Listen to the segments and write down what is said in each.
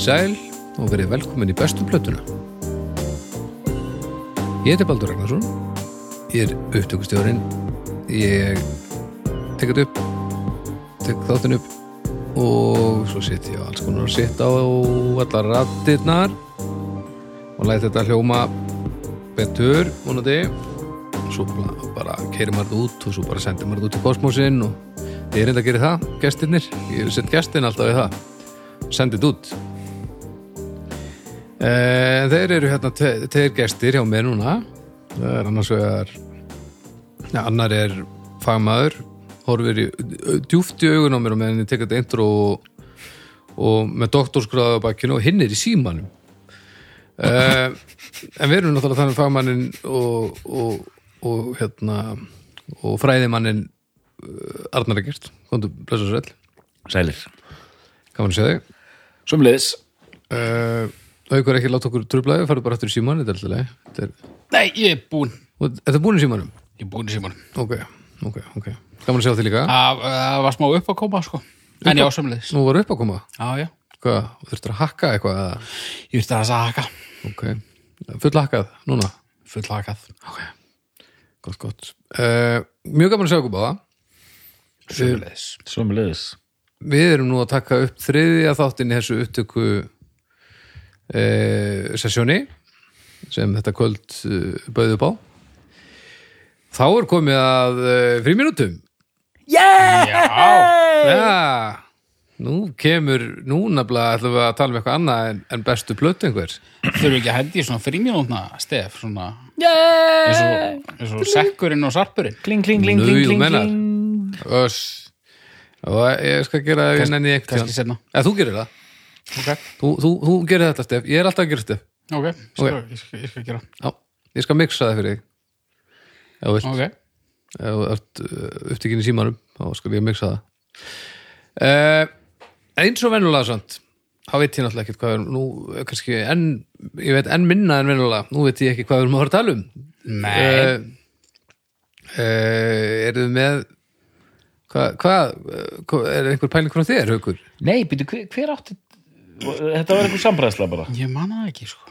Komið í sæl og verið velkomin í bestu plötuna. Ég heiti Baldur Ragnarsson, ég er upptökustjórinn, ég tek þetta upp, tek þáttinn upp og svo sitt ég á alls konar að sitta á allar rattirnar og læti þetta hljóma betur, vonandi. Svo bara- keirir maður þetta út og svo bara sendir maður þetta út í kosmosinn og ég er reynda að gera það, gestirnir, ég er sendt gestin alltaf við það. Sendið út e, þeir eru hérna tveir gestir hjá mér núna. Það er annars vegar ja, annar er fagmaður horfir í djúft í augun á mér og meðan ég tek þetta intro og, og með doktorskráða á bakkinu og hinn er í símanum. E, en við erum náttúrulega þannig fagmannin og, og, og hérna og fræðimannin uh, Arnar Egert, komdu blessa svo vel Sælir. Gaman að segja þig. Sumliðis uh, Haukur ekki láta okkur trublaði, farðu bara aftur í síman þetta er er, Nei, ég er búinn. Og þetta er búin í símanum? Ég er búinn í símanum. Ok, ok, ok. Gaman að segja þig líka, Það var smá upp að koma, sko En já, samleiðis nú var upp að koma Já, já. Hvað, þurftur að hakka eitthvað eða? Ég veist að það haka ok, full hakkað núna, Full hakað ok. Gott, gott. Uh, mjög gaman að segja okkur báða. Samleiðis Sumliðis við erum nú að taka upp þriðja þáttin í þessu upptöku sessjóni sem þetta kvöld uh, bauði upp á. Þá er komið að uh, fríminútum Já. Já, nú kemur, nú nefnilega ætlum við að tala um eitthvað annað en, en bestu plötu einhver. Þurfum ekki að hendi í svona frímínútna stef Svona eins og, eins og sekkurinn og sarpurinn. Kling, kling, kling, kling, þú kling, kling. Og ég skal gera það Kannski- nenni einhvern kannski seinna. Eða þú gerir það. Ok, Þú, þú, þú gerir þetta, Stef. Ég er alltaf að gera Stef. ok, skal, Ég, skal, ég skal gera Já, ég skal mixa það fyrir þig. Ef þú vilt. Ok, Ef þú ert uh, upptíkin í símanum, þá skal ég mixa það. Uh, eins og venjulega samt, þá veit ég náttúrulega ekkert hvað við erum, nú er kannski enn, ég veit enn minna en venjulega, nú veit ég ekki hvað við erum að fara að tala um. nei uh, uh, eru þið með hvað, hvað hva, er einhver pæling frá þér, Haukur? Nei, býtu, hver, hver átti Þetta var einhver sambræðsla bara. Ég manna það ekki, sko.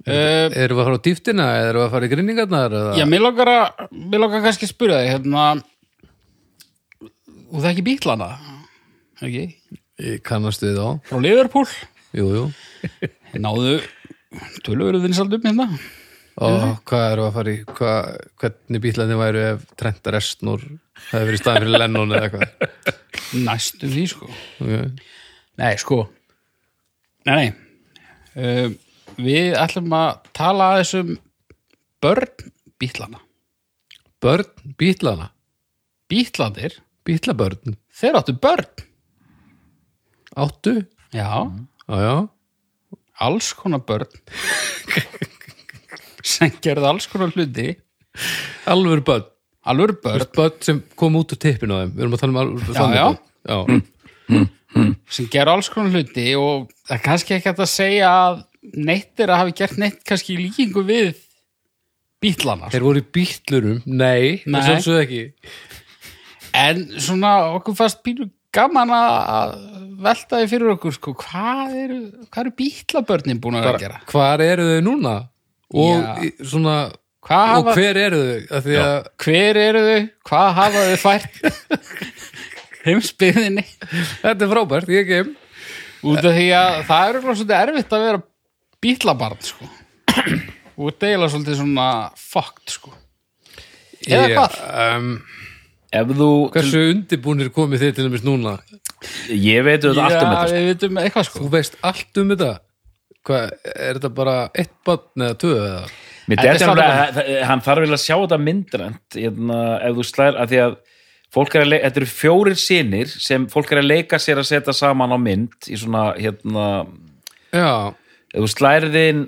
Uh, uh, erum við að fara á dýftina eða erum við að fara í grinningarnar eða? Já, mér langar að Mér langar kannski að spyrja þig Hérna Og það ekki bítlana Ekki, Ég kannast við þá, frá Liverpool. Jú, jú. Náðu Tölvöru vinsaldum hérna. Og hvað við að fara í hvað, hvernig bílarnir væru ef Trent Reznor hefði verið í staðan fyrir Lennon eða eitthvað? Næstum því, sko. Okay. Nei, sko Nei, nei. Uh, Við ætlum að tala aðeins um börn bítlana. Börn, bílana, Bítlandir, bílabörn þeir áttu börn. Áttu, Já, já já. Alls konar börn. Sem gerði alls konar hluti. Alveg börn, alveg börn. börn sem kom út úr tippinu á þeim. Við erum að tala um alveg Já, þannig já. börn já. sem gerði alls konar hluti og það er kannski ekki að segja að neitt er að hafi gert neitt kannski líkingu við bítlana þeir voru í bílurum, nei, Nei. það svo ekki. En svona okkur fast pínu gaman að velta því fyrir okkur sko, hvað eru, hvað eru bítlabörnin búin að að gera? hvar eru þau núna? Og Já. svona Hvað og hafa, hver, hver eru þau? Því að eru þau, hvað hafa þau fært heimsbyðinni þetta er frábært, ég kem út af því að það er örugglega svolítið erfitt að vera bítlabarn sko. og deila svolítið svona fucked sko. Eða hvað? um, Ef þú, hversu undirbúnir komið þið til dæmis núna ég veit auðvitað allt um þetta sko. við vitum eitthvað sko. þú veist allt um þetta hvað, er þetta bara eitt barn eða tvö eða Mér Þetta er alveg slátrað. að hann þarf vel að sjá þetta myndrænt hérna, ef þú slær, að því að fólk er að leika, þetta eru fjórir sinir sem fólk er að leika sér að setja saman á mynd í svona, hérna já, ef þú slærið inn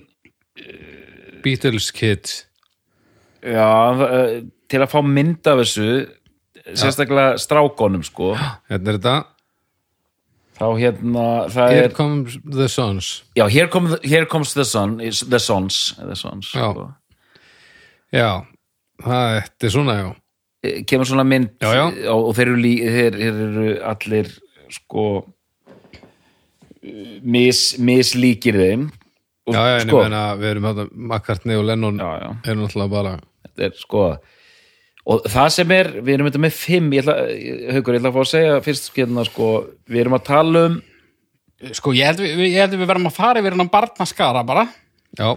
Beatles Kids já, eh, til að fá mynd af þessu sérstaklega strákonum sko. Hérna er þetta. Þá hérna, það Here er comes the sons. Já, here, come, the- here comes the sun the sons, the sons Já. sko. já, það þetta er svona já kemur svona mynd Já, já. og, og þeir, eru lí, þeir, þeir eru allir sko mis, mislíkir þeim og, Já, já, en sko, ég meina, við erum hérna McCartney og Lennon já, já. eru náttúrulega bara þetta er sko og það sem er, við erum þetta með fimm ég ætla, haukur, ég ætla að fá að segja fyrst hérna sko, við erum að tala um Sko, ég held við, ég held við verðum að fara yfir hennan barnaskara bara Já,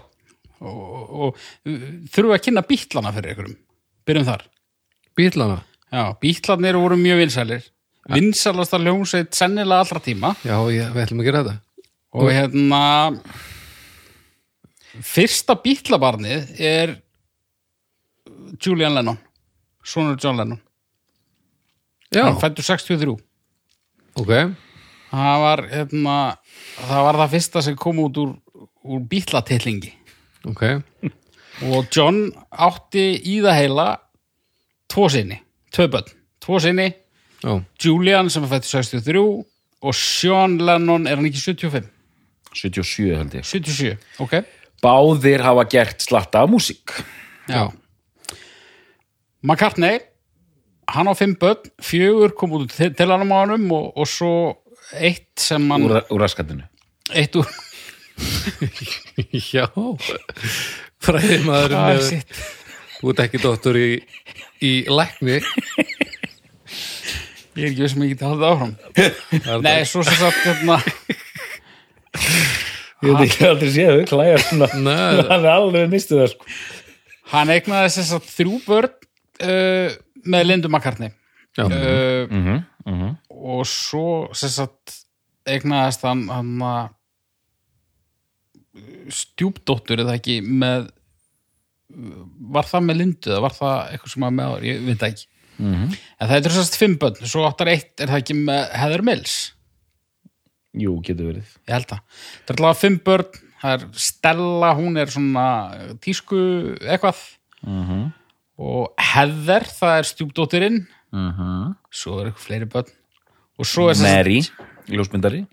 og, og þurfum við að kynna bítlana fyrir ykkurum. Byrjum þar. Bílana? Já, bítlarnir voru mjög vinsælir. Vinsælasta hljómsveit sennilega allra tíma. Já, ég, við ætlum að gera þetta. Og hérna fyrsta bítlabarnið er Julian Lennon sonur John Lennon. Já, hann fættur 63 ok. Það var, hérna, það var það fyrsta sem kom út úr, úr bítlatillingi Ok, og John átti í það heila tvo sinni, tvö börn. Tvo sinni, já, Julian sem er fættur 63 og Sean Lennon er hann ekki 75 77 held ég. 77, ok. Báðir hafa gert slatta af músík. Já. McCartney hann á fimm börn, fjögur kom út til, hann á mánum og, og svo eitt sem hann úr, úr raskatinu. Eitt úr já. Fræði maður Ah, shit. Þú ert ekki dóttur í, í lækni. Ég er ekki veist sem ég geti haldið áfram. Nei, svo sem sagt hérna, ég veit ekki aldrei séð þau klæja svona. Nei, hann er alveg mistuð það sko. Hann eignaði þess að þrjú börn uh, með Lindu McCartney. Já, uh, mm -hmm, og svo sem sagt eignaðist hann, hann að stjúpdóttur eða ekki með var það með Lindu eða var það eitthvað sem var með áður, ég veit ekki. Mhm. en það er þessast fimm börn, svo áttar eitt er það ekki með Heather Mills? Jú, getur verið. Ég held það, það er allavega fimm börn það er Stella, hún er svona tísku eitthvað. Mm og Heather, það er stjúpdóttirinn -hmm. svo er eitthvað fleiri börn. Og svo er Mary, ljósmyndari.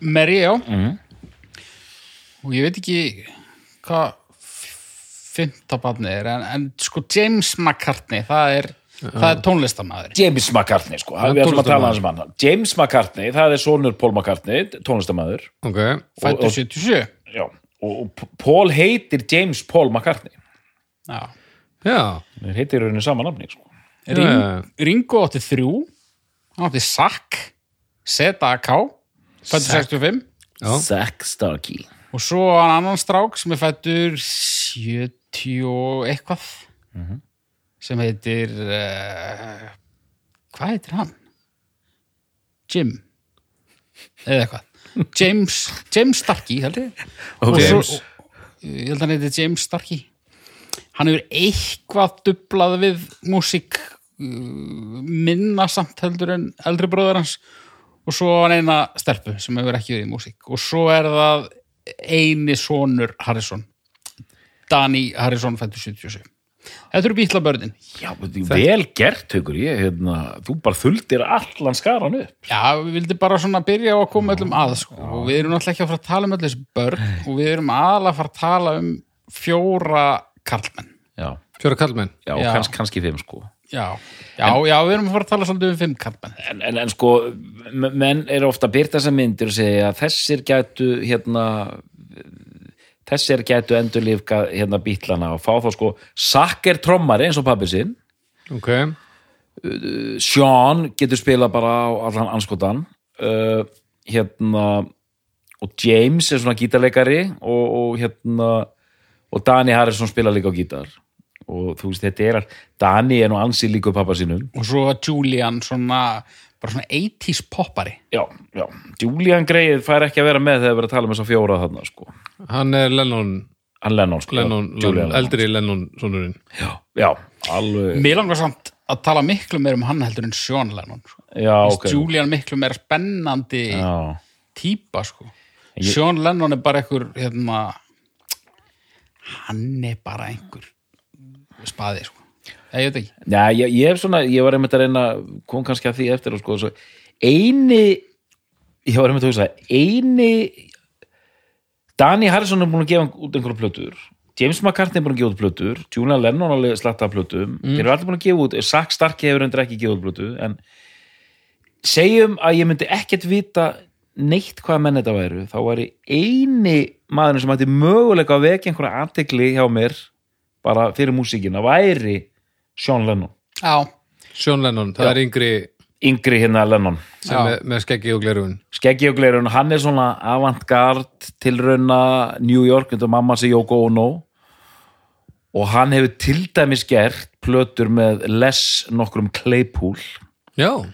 Mary, já. Mm og ég veit ekki hvað fymta barni er en, en sko James McCartney það er, það er tónlistamæður James McCartney sko, Hann um hann. James McCartney, það er sonur Paul McCartney tónlistamæður ok. Fættur og- 77 Já, og, Paul heitir James Paul McCartney. Já. Já, þeir heitir rauninni sama nafni sko. Ring. Ringo átti þrjú. Hann átti Sack Z-A-K fættur 65 Já. Zack. Starkey. Og svo hann annan strák sem er fættur 70 og eitthvað sem heitir uh, hvað heitir hann? Jim. Eða eitthvað. James, James Starkey held ég. Og svo, ég held að hann heitir James Starkey. Hann hefur eitthvað dublað við músík uh, minna samt heldur en eldri bróður hans. Og svo var hann eina stelpu sem hefur ekki verið í músík. Og svo er það eini sonur Harrison Danny Harrison fættur 77 þetta eru bítlabörnin Já, þetta er vel gert, hugur ég hérna, þú bara þuldir allan skaran upp. Já, við vildum bara svona byrja á að koma öllum að sko. og við erum náttúrulega ekki að fara að tala um öll þessi börn. Og við erum aðalega að fara að tala um fjóra karlmenn. Já, fjóra kallmenn já, Já. Kanns, kannski fimm sko. Já, já, já, við erum að fara að tala svolítið um fimm karlmenn. En, en, en sko, menn eru ofta að byrta þessar myndir og segja að þessir gætu hérna þessir gætu endurlífka hérna bítlana og fá þá sko Sakker trommari eins og pabbi sinn. Ok, Sean getur spilað bara á allan anskotan. Uh, hérna og James er svona gítarleikari og, og hérna og Dani Harrison spila líka á gítar. Og þú veist þetta er að Dani er nú ansi líka pappa sínum. Og svo var Julian svona bara svona 80s poppari. Já, já, Julian Greið fær ekki að vera með þegar við erum að tala um þess að fjóra þarna sko, hann er Lennon, hann Lennon sko. Lennon, Julian Lennon eldri Lennon sonurinn. Já, já, alveg. Mér langar samt að tala miklu meir um hann heldur en Sean Lennon sko. já, Finnst ok. Julian miklu meira spennandi já, típa sko. Sean Lennon er bara einhver hérna, hann er bara einhver spaði sko. Ég veit ekki. Já, ég, ég hef svona, ég var einmitt að reyna kom kannski að því eftir og sko svo, eini ég var einmitt að hugsa, eini Dani Harrison er búin að gefa út einhverja plötur. James McCartney er búin að gefa út plötur. Julian Lennon alveg slatta af plötum. Þeir eru allir búin að gefa út, Sack Starkey hefur endur ekki gefa út plötu en segjum að ég myndi ekkert vita neitt hvaða menn þetta væru. Þá væri eini maðurinn sem hætti möguleika að vekja einhverja aðtegli hjá mér bara fyrir músíkina væri Sean Lennon. Já, Sean Lennon, það Já. er yngri yngri hérna Lennon. Með, með skeggi og glerun skeggi og glerun, hann er svona avantgard tilrauna New York undir mamma sig Yoko Ono. Og hann hefur til dæmis gert plötur með Les nokkrum Claypool. Já,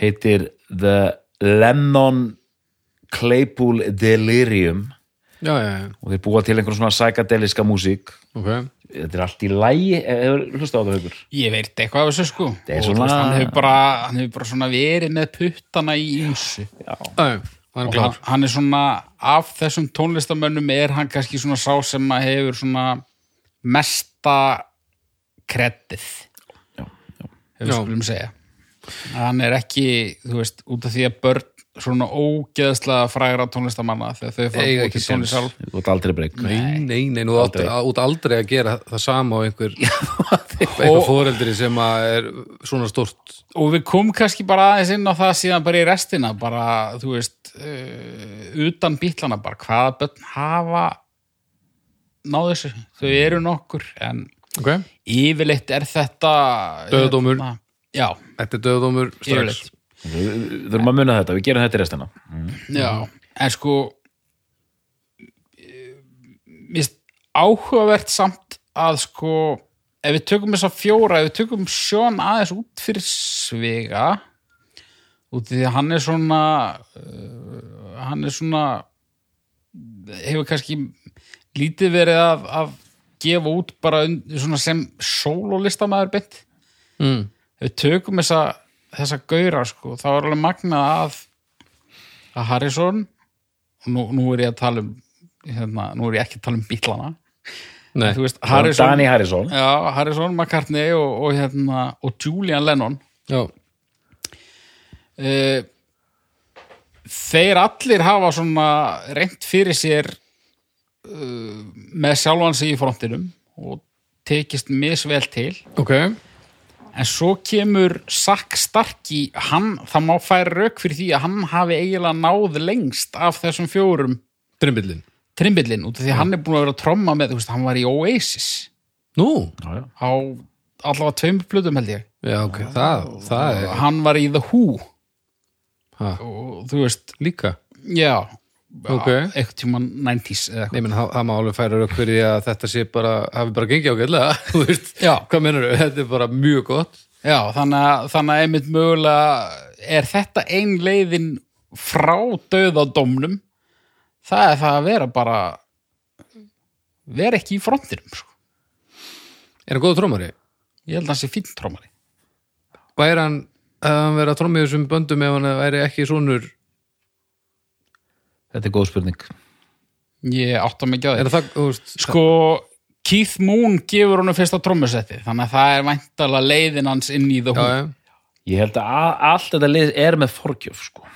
heitir The Lennon Claypool Delirium. Já, já, já, og þeir búa til einhver svona psychedeliska músík. Ok þetta er allt í lægi hefur hlusta á það haukur? Ég veit eitthvað af þessu sko. Er svona- hann, hefur bara, hann hefur bara svona verið með puttana í ymsu hann er hann, er svona af þessum tónlistamönnum er hann kannski svona sá sem að hefur svona mesta kreddið Já, já. hefur Já. skulum segja. Hann er ekki, þú veist, út af því að börn svona ógeðslega frægra tónlistamanna þegar þau fara Eiga að búa ekki til tónlist séns. sjálf. Þú ert aldrei breyk Nei, nei, nei, nú átt Aldrei. út aldrei að gera það sama á einhver einhver fóreldri sem að er svona stort og við komum kannski bara aðeins inn á það síðan bara í restina bara, þú veist uh, utan bítlana bara hvaða börn hafa náðu þessu, þau eru nokkur en Ok, yfirleitt er þetta Dauðadómur. hérna, já, þetta er döðdómur strax. Yfirleitt við þurfum að muna þetta, við gerum þetta í restina já, en sko mist áhugavert samt að sko ef við tökum þessa fjóra, ef við tökum sjón aðeins út fyrir svega út í því að hann er svona uh, hann er svona hefur kannski lítið verið að, að gefa út bara svona sem sólólistamaður beint mm. ef við tökum þessa, þessa gaura sko, þá er alveg magnað að að Harrison og nú, nú er ég að tala um hérna, nú er ég ekki að tala um bílana Nei, þú veist, Harrison, Danny Harrison. Já, Harrison McCartney og, og, hérna, og Julian Lennon. Já, uh, þeir allir hafa svona reynt fyrir sér uh, með sjálfan sig í frontinum og tekist misvel til. Ok en svo kemur Sack Starkey hann, það má færa rauk fyrir því að hann hafi eiginlega náð lengst af þessum fjórum. Drimbillin trimbillin út af því að hann er búin að vera að tromma með, þú veist, hann var í Oasis. Nú, já, já. á allavega tveimur plötum held ég. Já, ok, það, það er hann var í The Who. Ha, og þú veist, líka? Já Ok. eitthvað tíma 90s eða eitthvað Nei, menn, það, má alveg færa rauk fyrir því að þetta sé bara, hafi bara gengið ágætlega, þú veist, hvað mennur þetta er bara mjög gott. Já, þannig að, þannig að einmitt mögulega er þetta ein leiðin frá döðadómnum það er það að vera bara vera ekki í frontinum sko. Er hann góð trómari? ég held að hann sé fínt trómari Væri hann að hann vera í þessum böndum ef hann væri ekki sonur, þetta er góð spurning ég átta mig ekki á er því það, veist, sko, Keith Moon gefur honum fyrsta trómusetti þannig að það er væntalega leiðin hans inn í Who já, ég held að allt þetta lið er með forgjöf sko.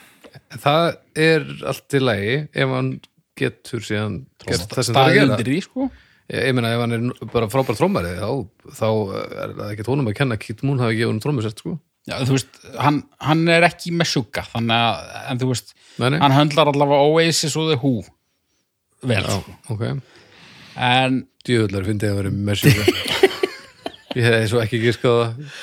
það er allt í lagi ef hann getur síðan gert það sem það er að gera. undir því sko Ég, ég meina ef hann er bara frábær trómari þá, þá er það ekki tónum að kenna að Kit Moon hafi gefið hann trómusett sko. Já, þú veist, hann, hann er ekki með sjúka þannig að, en þú veist Nei, nei. hann höndlar allavega Oasis og The Who vel, Já, ok. en Djöfullar fyndi að vera með sjúka. ég hefði svo ekki giskað það.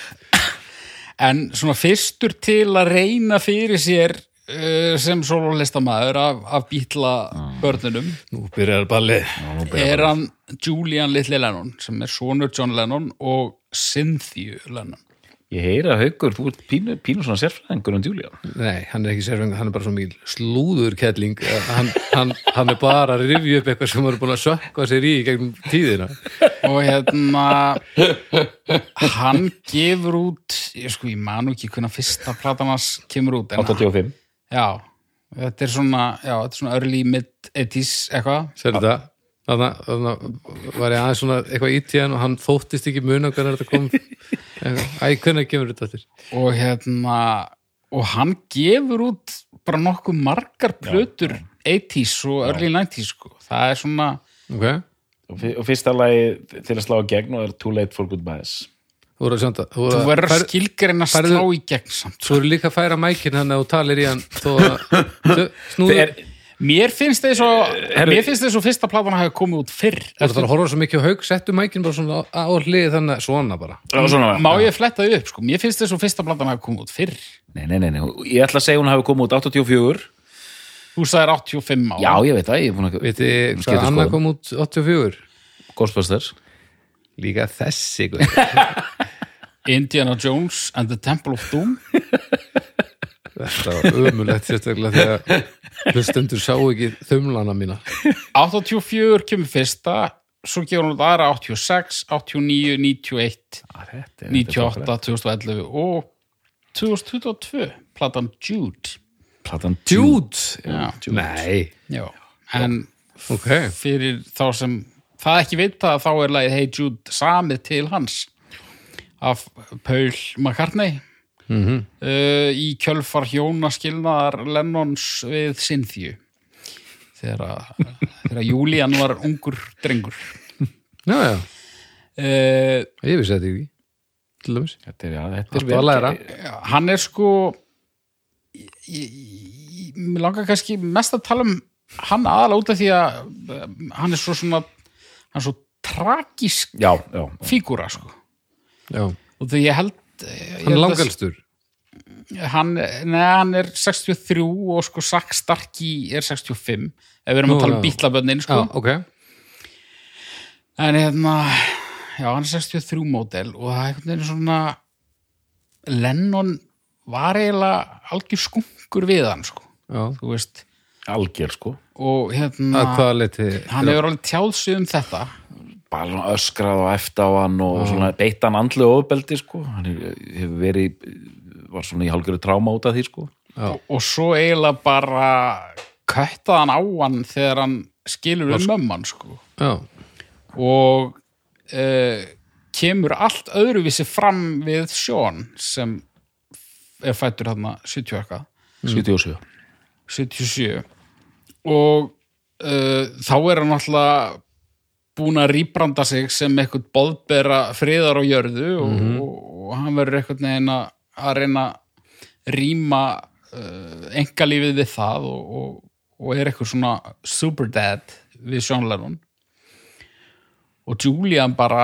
en svona fyrstur til að reyna fyrir sér uh, sem sólólistamaður af, af bítla börnunum Nú byrjar ballið. er hann Julian Little Lennon sem er sonur John Lennon og Cynthia Lennon ég heyri að haukur, þú ert pínu, pínu svona sérfræðingur um Julia Nei, hann er ekki sérfeng, hann er bara svo mjög slúður kettling. Hann, hann, hann er bara að rifja upp eitthvað sem hann er búin að sökka sér í gegnum tíðina. og hérna hann gefur út ég sko, ég manu ekki hvernig fyrsta platan hans kemur út en 85 Já, þetta er svona, já, þetta er svona early mid-80s eitthvað. Sér þetta? Þannig að var ég aðeins svona eitthvað í tíðan og hann þóttist ekki muna hvernig þetta kom. Æ, hvernig kemur þetta til? Og hérna, og hann gefur út bara nokkuð margar plötur 80s og early 90s, sko. Það er svona, Ok. og fyr- og fyrsta lagi til að slá í gegn og er Too Late for þú að sjönda þú þú verður að að slá í gegn samt svo eru líka að færa mækin hann að þú talir í hann þó að Þau- snúðu er, mér finnst þess að herru- mér finnst þess að fyrsta platan hafi komið út fyrr þú voru að horfa svo mikið á haug settu mækin bara svona á, á hlið þannig að svona bara. Já, svona, má ég fletta því upp sko? Mér finnst þess að fyrsta platan hafi komið út fyrr. Nei, nei, nei, nei, ég ætla að segja hún hafi komið út 84 þú sagðir 85 á já, ég veit það, ég er búin að veit þið hvað annað skoðun. kom út 84 Ghostbusters. Líka þessi guð. Indiana Jones and the Temple of Doom þetta var ömulegt sérstaklega þegar hlustendur sá ekki þumlana mína. 84 kemur fyrsta svo gefur hún út aðra 86, 89, 91 98, 2011 og 2022 platan Jude. Platan Jude? Já. nei, Já. en ok. fyrir þá sem það ekki vita þá er lagið Hey Jude samið til hans af Paul McCartney mm uh, í kjölfar hjónaskilnaðar Lennons við Cynthia. Þegar, þegar Julian var ungur drengur. Já, já, uh, ég vissi þetta ekki til dæmis. Þetta er, já, þetta Varstu er vel að læra? gerð. hann er sko mér langar kannski mest að tala um hann aðalega út af því að um, hann er svo svona hann er svo tragísk fígúra sko. Já, og því ég held ég hann held er langalstur hann, neða, hann er 63 og sko Sack Starkey er 65 ef við erum Nú, að tala um já. bítlabönnin já, sko. ok en hérna já, hann er 63 mótel og það er einhvern veginn svona Lennon var eiginlega algjör skunkur við hann sko. já, þú veist algjör sko og hérna að hvaða leiti hann hefur alveg tjáð sig um þetta bara svona öskrað og eftir á hann og svona beitt hann andlu ofbeldi sko. Hann hefur verið var svona í hálfgerðu tráma út af því sko. Já, og svo eiginlega bara köttað hann á hann þegar hann skilur um mömman sko. Já, og uh, kemur allt öðruvísi fram við Sean sem er fættur þarna 70 eitthvað. 77 77 og uh, þá er hann alltaf búin að rýbranda sig sem eitthvað boðbera friðar á jörðu og, og, og hann verður eitthvað neginn að reyna að rýma uh, engalífið við það og, og, og er eitthvað svona superdad við Sean Lennon. Og Julian bara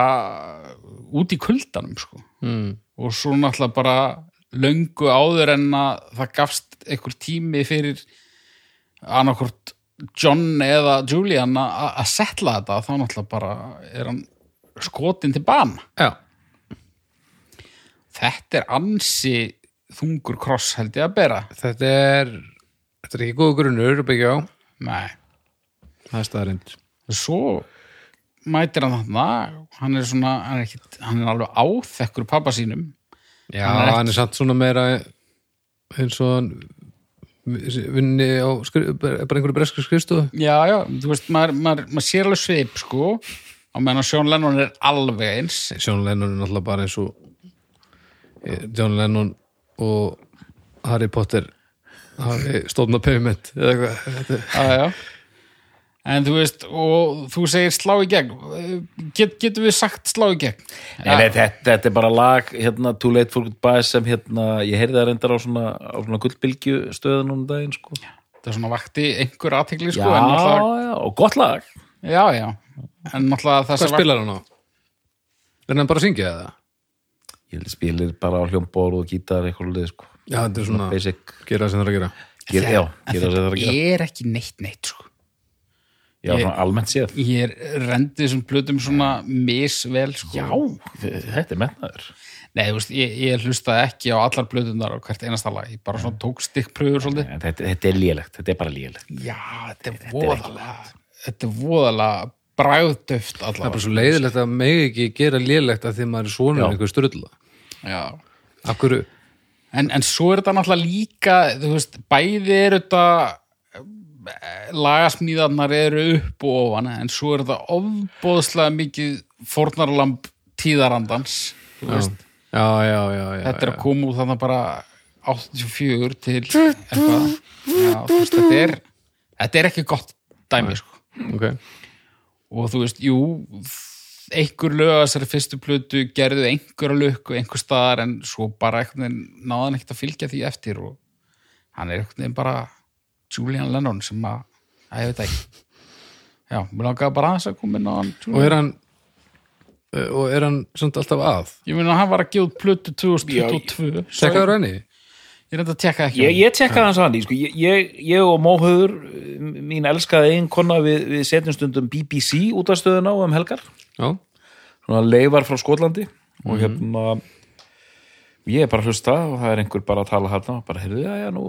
út í kuldanum sko. Mm. og svo náttúrulega bara löngu áður en að það gafst einhver tími fyrir annarkvort John eða Julian að setla þetta þá náttúrulega bara er hann skotin til bana. Já, þetta er ansi þungur kross held ég að bera. Þetta er þetta er ekki góð grunnur að byggja á. Nei, það er staðarind svo mætir hann þarna. Hann er svona, hann er, ekki, hann er alveg áþekkur pappa sínum. Já, Hann er ekki- hann er samt svona meira eins og hann vinni á bara einhverju bresku skrifstofu? Já, já, þú veist, maður, maður, maður sér alveg svip sko, á meðan að Sean Lennon er alveg eins. John Lennon er náttúrulega bara eins og eh, John Lennon og Harry Potter. Hafi stofna payment eða eitthvað. Já, já. En þú veist, og þú segir slá í gegn. Get, getum við sagt slá í gegn? Nei, nei, þetta, þetta er bara lag hérna, Too Late for Goodbye sem hérna, ég heyrði það reyndar á svona, á svona gullbylgju stöðun um daginn sko. Það er svona vakti einhver aðtekli, já, sko. en náttúrulega- já, og gott lag já, já. En náttúrulega þess Hvað spilar hann á? Er hann bara að syngja það? ég held að spilir bara á hljómborð og gítar eitthvað lið sko. Já, þetta er svona basic gera það sem það er að gera Ger, já, gera það að gera er ekki neitt neitt, sko. Já, svona almennt séð Ég rendið þessum plötum svona misvel, sko. já, þetta er metnaður Nei, þú veist, ég, ég hlustaði ekki á allar plötunar og hvert einasta lag. Ég bara svona tók stikkpröfur svolítið. En þetta, þetta er lélegt, þetta er bara lélegt Já, þetta er voðalega, þetta er voðalega bræðdöft Það er allavega. bara svo leiðilegt að megi ekki gera lélegt að því maður er svona einhver strulla Já. Hverju? En, en svo er þetta náttúrulega líka, þú veist, bæði er þetta lagasmíðarnar eru upp og ofan, en svo er þetta ofbóðslega mikið fórnarlamb tíðarandans. Já, já, já, já þetta er að koma út þannig bara 84 til eitthvað. Veist, þetta er, þetta er ekki gott dæmi, sko. Ok, Og þú veist, jú, einhver lög að þessari fyrstu plötu gerðu einhverja lukku einhver staðar en svo bara hann ekkert að fylgja því eftir og hann er veginn bara Julian Lennon sem að, að ég veit það ekki. Já, mér langaði bara aðeins að koma inn á hann og er hann og er hann samt alltaf að? Ég meina hann var að gefa út plötu 2022 svo tekkaður henni ég reyndi að tekka ekki Ég, ég tekkaði hans hann sko. ég, ég, ég og Móhauður, mín elskaði einn konna við, við setjum stundum BBC út af stöðuna á um helgar, já, svona leifar frá Skotlandi. Og hérna ég er bara að hlusta og það er einhver bara að tala hérna og bara, heyrðu, já, já, nú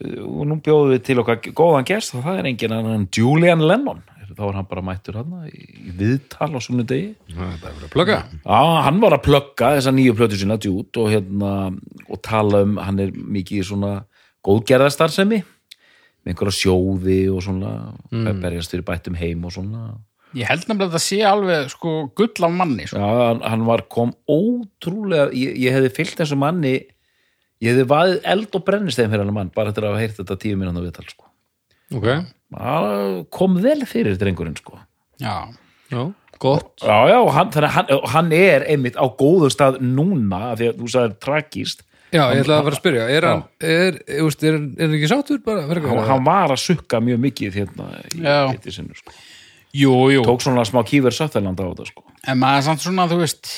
og nú bjóðum við til okkar góðan gest og það er engin annan Julian Lennon þá var hann bara mættur hann í, viðtal á sunnudegi það er bara að plugga Já, hann var að plugga þessa nýju plötu sína djút og hérna og tala um, hann er mikið í svona góðgerðarstarfsemi með einhverja sjóði og svona mm. berjast fyrir bættum heim og svona ég held nefnilega að það sé alveg sko gull af manni sko. Já, hann var kom ótrúlega ég, ég hefði fyllt þessu manni ég hefði vaðið eld og brennistein fyrir hann mann bara eftir að hafa heyrt þetta tíu mínúna viðtal sko. ok, Hann kom vel fyrir drengurinn sko. já, já, gott Já, já, hann, þannig, að hann, hann er einmitt á góðu stað núna af því að þú sagðir tragist já, ég ætla að fara að spyrja er hann, er, er, er, er, er hann ekki sáttur bara, fyrir hann, hann var að sukka mjög mikið hérna í hitti sinni sko. jú, jú tók svona smá kýver Sötterland á þetta sko. en maður er samt svona, þú veist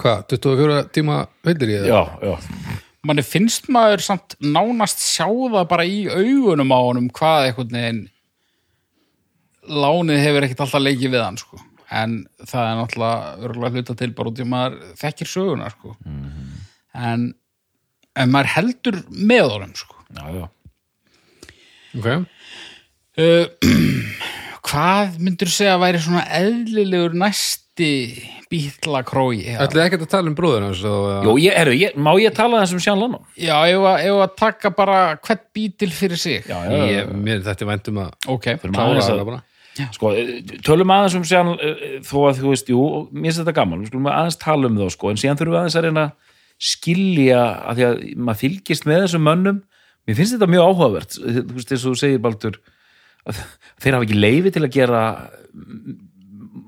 hvað, 24 tíma veitir ég það? já, já, manni finnst maður samt nánast sjá það bara í augunum á honum hvað einhvern veginn lánið hefur ekkert alltaf leikið við hann sko. en það er náttúrulega örgulega hluta til bara út í að maður þekkir söguna sko. en, en maður heldur með honum sko. já, já. ok, uh, hvað myndur segja að væri svona eðlilegur næsti bítla krói ætlaði ekkert að tala um og, Jó, ég, heru, ég, má ég tala þessum Sján Lennon? já, að, ef að taka bara hvert bítil fyrir sig. Já, já, ég, mér þetta er væntum að ok, klára það að, bara. Sko, eh, tölum aðeins um Sján þó að þú veist, jú, mér finnst þetta gaman við skulum aðeins tala um þá, sko, en síðan þurfum við aðeins að reyna að skilja að því að maður fylgist með þessum mönnum. Mér finnst þetta mjög áhugavert þú veist, eins og þú segir Baldur að þeir hafa ekki leifi til að gera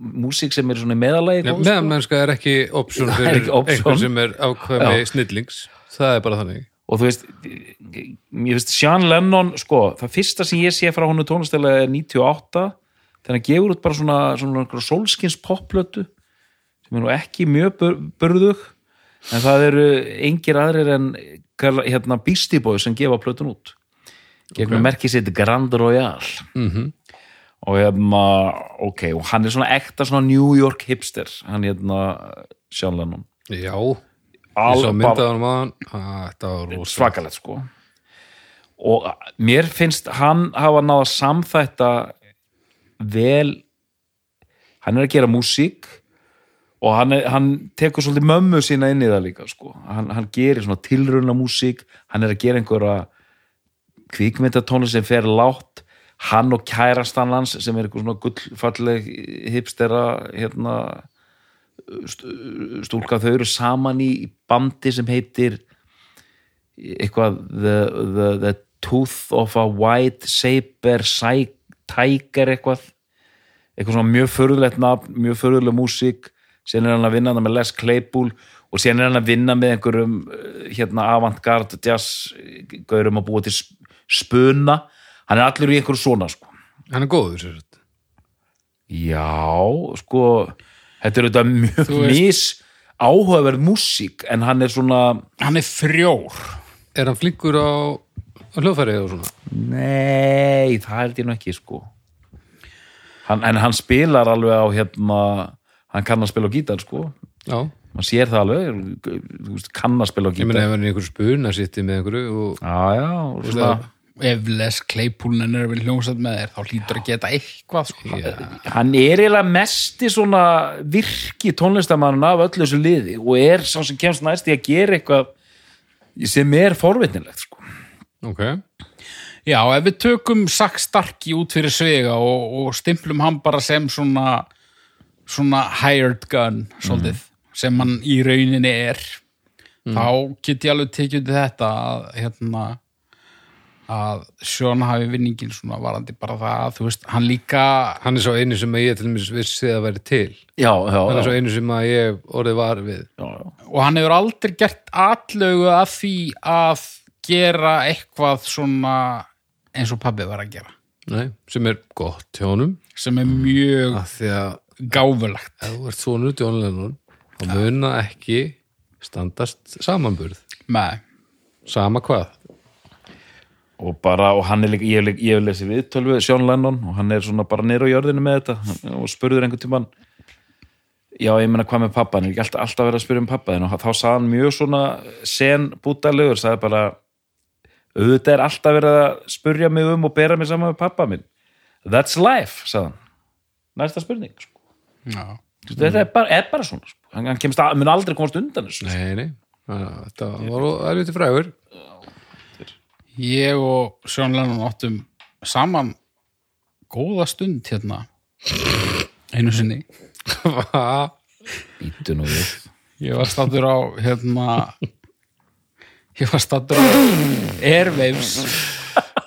músík sem er svona í meðalagi góð, sko. meðanmennska er ekki option fyrir ekki option. einhver sem er ákveðmi snillings það er bara þannig og þú veist mér finnst Sean Lennon sko, það fyrsta sem ég sé frá honu tónastæla er 98 þegar hann gefur út bara svona, svona solskins popplötu sem er nú ekki mjög bur burðug en það eru engir aðrir en hérna Beastie Boys sem gefa plötun út gegnum okay. merkið sitt Grand Royal mm og hérna, ok, og hann er svona ekta svona New York hipster hann hérna Sean Lennon. Já, ég Al- sá bara- myndað hann maðan þetta var rosa svakalegt sko. Og mér finnst hann hafa náða samþætta vel hann er að gera músík og hann, er, hann tekur svolítið mömmu sína inn í það líka sko. hann, hann gerir svona tilruna músík hann er að gera einhverja kvikmyndatónu sem fer látt hann og kærastan hans sem er eitthvað svona gullfalleg hipstera hérna st- stúlka þau eru saman í bandi sem heitir eitthvað the, the, the Tooth of a White Saber Tiger eitthvað. Eitthvað svona mjög förðulegt nafn mjög förðuleg músík. Síðan er hann að vinna með Les Claypool og síðan er hann að vinna með einhverjum eh, hérna avantgard jazz gaurum að búa til sp- spuna hann er allir í einhverju svona sko. Hann er góður sér sagt. Já, sko þetta er auðvitað mjög veist- mis áhugaverð músík en hann er svona hann er frjór. Er hann flinkur á, á hljóðfæri og svona? Nei, það held ég nú ekki sko. Hann, en hann spilar alveg á hérna hann kann að spila á gítar sko. Já, maður sér það alveg, kann að spila á ég meina gítar. ef hann er einhverju spuna sitti með einhverju og já, já, og svona ef Les Claypoolen er vel hljómsætt með þér þá hlýtur að geta eitthvað sko. Hann er eiginlega mesti svona virki tónlistamann af öllu þessu liði og er sá sem kemst næst í að gera eitthvað sem er forvitnilegt sko. Ok, já, ef við tökum Sack Starkey út fyrir svega og, og stimplum hann bara sem svona svona hired gun svolítið, sem hann í rauninni er þá get ég alveg tekið undir þetta að hérna að Sean hafi vinningin svona varandi bara það, þú veist, hann líka hann er svo einu sem að ég til dæmis vissi að væri til. Já, já, hann er svo einu sem að ég orðið var við. Já, já. og hann hefur aldrei gert allögu að því að gera eitthvað svona eins og pabbi var að gera. Nei, sem er gott hjá honum. Sem er mjög af því að gáfulegt. Ef þú ert svonur John Lennon þá muna ekki standast samanburð. Með sama hvað og bara, og hann er líka, ég ég hef lesið viðtölu við Sean Lennon og hann er svona bara nýr á jörðinu með þetta og spurður einhvern tímann já, ég meina hvað með pappa hann er ekki alltaf, alltaf verið að spyrja um pappa þinn og þá sagði hann mjög svona sen bútalegur, sagði bara auðvitað er alltaf verið að spurja mig um og bera mig saman með pappa minn that's life, sagði hann næsta spurning, sko. já. Veist, þetta er bara, er bara svona sko. hann, hann kemst að, mun aldrei komast undan þessu sko. Nei, nei, þetta var erfitt frægur ég og Sean Lennon áttum saman góða stund hérna. Einu sinni. Býtu nú við. Ég var stattur á hérna ég var stattur á Airwaves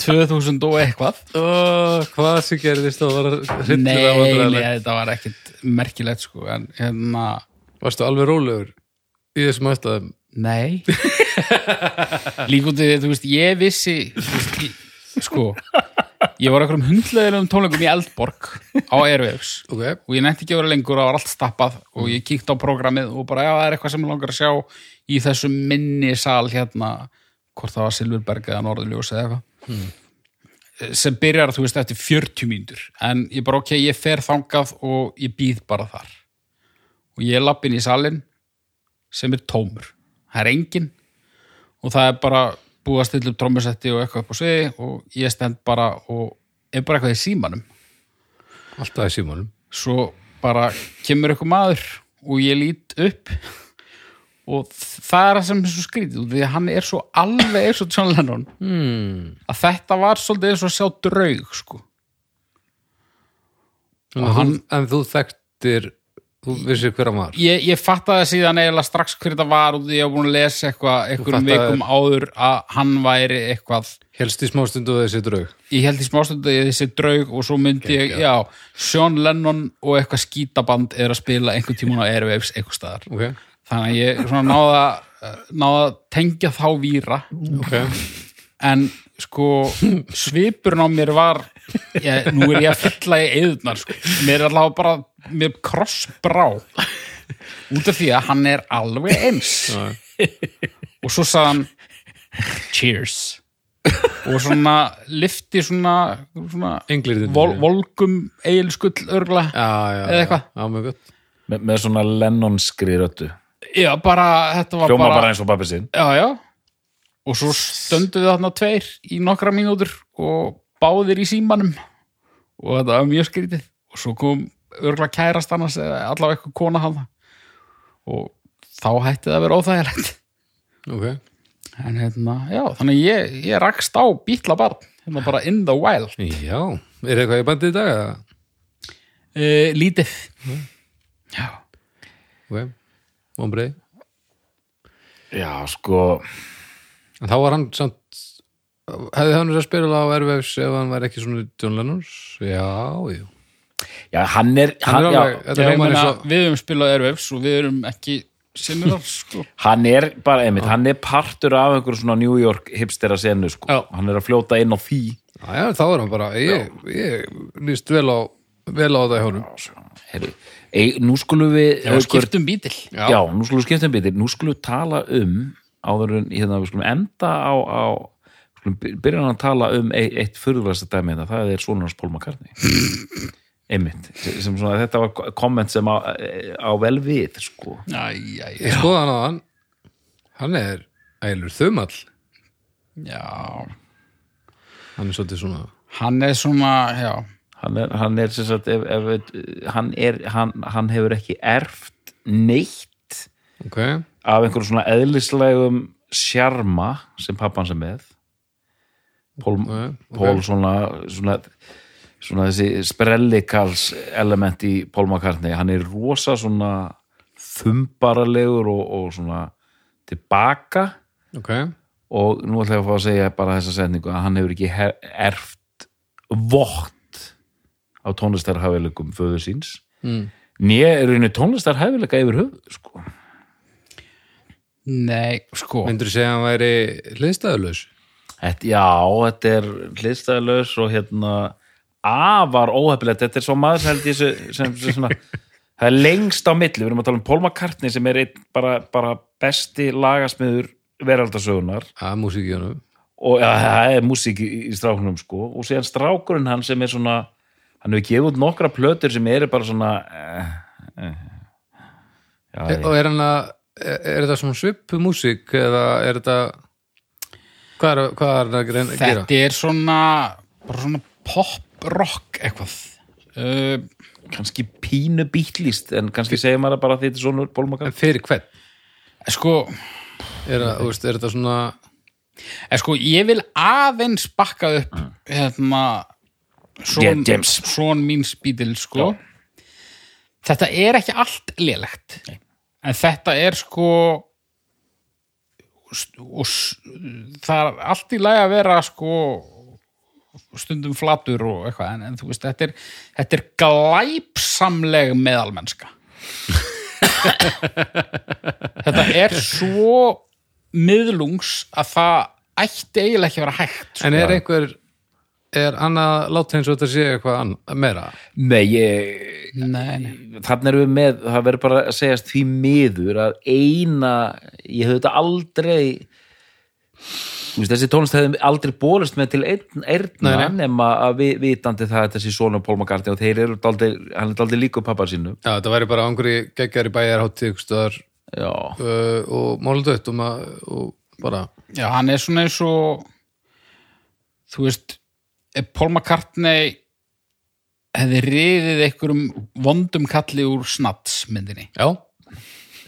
2000 og eitthvað. Ó, Hvað sem gerðist þá var nei, hryllilega nei, vandræðilegt. þetta var ekkit merkilegt sko, en hérna Varstu alveg rólegur í þessum aðstæðum Nei. Líkútið, þú veist, ég vissi veist, ég, sko ég var okkur um hundleðilegum tónleikum í Eldborg á Airwaves. Ok, og ég nefndi ekki að vera lengur, það var allt stappað og ég kíkti á prógramið og bara, já, það er eitthvað sem ég langar að sjá í þessum minni sal hérna, hvort það var Silfurberg eða Norðurljós eða eitthvað. Sem byrjar, þú veist, eftir 40 mínútur. En ég bara, ok, ég fer þangað og ég býð bara þar. Og ég er lappin í salin sem er tómur það er engin og það er bara búið að stilla upp trommusetti og eitthvað upp á sviði og ég stend bara og er bara eitthvað í símanum alltaf í símanum svo bara kemur eitthvað maður og ég lít upp og það er það sem er svo skrítið því að hann er svo alveg eins og John Lennon hmm. að þetta var svolítið eins og að sjá draug sko. en, hann- þú, en þú þekktir þú vissir hver hann var? Ég, ég fattaði síðan eiginlega strax hver þetta var og því ég var búin að lesa eitthvað einhverjum vikum áður að hann væri eitthvað helst í smástundu þessi draug? Ég held í smástundu að þessi draug og svo myndi ég, já, Sean Lennon og eitthvað skítaband er að spila einhvern tímann á Airwaves eitthvað staðar. Ok, þannig að ég svona náða náða að tengja þá víra. Ok. En sko svipurinn á mér var ég, nú er ég að fylla í eðunar sko. mér er allavega bara mér krossbrá út af því að hann er alveg eins. Og svo sagði hann cheers. Og svona lifti svona, svona vol, volgum eigilskull örgla já, já, Eða eitthvað. Me, með svona Lennon-skri röttu já bara þetta var hljóma bara, bara eins og pappi sinn. Já já. Og svo stöndu við þarna tveir í nokkra mínútur og báðir í símanum. Og þetta var mjög skrítið. Og svo kom örgla kærast annars eða allavega eitthvað kona hann og þá hætti það að vera óþægilegt. Ok, en hérna, já, þannig ég, ég rakst á bítla barn, hérna bara in the wild. Já er eitthvað í bandið í dag eða? uh, lítið. Já, ok, ombrið já, sko. En þá var hann samt hefði hann verið að spila á Airwaves ef hann væri ekki svona John Lennons? Já, jú já, hann er, hann hann, er já, hljómar meina, og við höfum spilað Airwaves og við erum ekki sinnirar sko. hann er bara, einmitt, hann er partur af einhverju svona New York hipstera senu sko. Já. hann er að fljóta inn á því. Já, já, þá er hann bara, ég, ég líst vel á vel á það hjá honum. Ei, nú skulum við já, skiptum bítil. Já. já, nú skulum við skipta um bitir nú skulum við tala um áður en hérna, við skulum enda á, á skulum by- byrja hann að tala um eitt, eitt furðulegasta dæmi þetta, það er svona hans Paul McCartney einmitt, sem svona þetta var komment sem á, á vel við sko. Ég skoða hann á hann. Hann er ægilur þumall. Já, hann er svolítið svona hann er svona já, hann er, hann er sem sagt ef, ef, hann, er, hann, hann hefur ekki erft neitt ok, af einhverjum svona eðlislegum sjarma sem pappan sem með. Pól, Ok, ok. Pól svona, svona svona þessi sprellikals element í Paul McCartney hann er rosa svona þumbaralegur og, og svona tilbaka ok og og nú ætla ég að fá að segja bara þessa setningu að hann hefur ekki erft vott á tónlistarhæfileikum föður síns mm. né er einu tónlistarhæfileika yfir höfuð sko. Nei, sko Myndur þú segja að hann væri hliðstæðulaus? þetta, já, þetta er hliðstæðlaus og hérna afar óhefilegt, þetta er svo maður held ég sem, sem, sem svona það er lengst á milli, við erum að tala um Paul McCartney sem er einn bara, bara besti lagasmiður veraldasögunar Að músíkjónum og ja, það er músík í, strákunum sko og síðan strákurinn hann sem er svona hann hefur gefið út nokkra plötur sem eru bara svona eh, eh. Já, Og er hann að er, er þetta svona svipu músík eða er þetta hvað er, hvað er hann að gera? Þetta er svona bara svona pop-rock eitthvað. Uh, kannski pínu bítlist en kannski segir maður bara að þetta er svona Paul En fyrir hvern? Sko, Er, þú veist, er þetta svona en sko ég vil aðeins bakka upp hérna son, Yeah, son mín spítil sko. Þetta er ekki allt lélegt Nei. en þetta er sko og s- það er allt í lagi að vera sko stundum flatur og eitthvað en, en þú veist, þetta er, þetta er glæpsamleg meðalmennska þetta er svo miðlungs að það ætti eiginlega ekki að vera hægt sko. En er einhver er annað láta eins og þetta sé eitthvað annað, meira? Nei, ég nei, nei. þannig erum við með, það verður bara að segjast því miður að eina ég höfðu þetta aldrei þessi tónlist hefði aldrei bólist með til einn erna nema að við vitandi það að þessi svona Paul McCartney og þeir eru daldi, hann er aldrei líka pappa sínu Já, þetta væri bara bæjarháttið ykkur stöðar Já, uh, og málundautt og, ma- og bara Já, hann er svona eins og þú veist ef Paul McCartney hefði riðið einhverjum vondum kalli úr snats myndinni Já,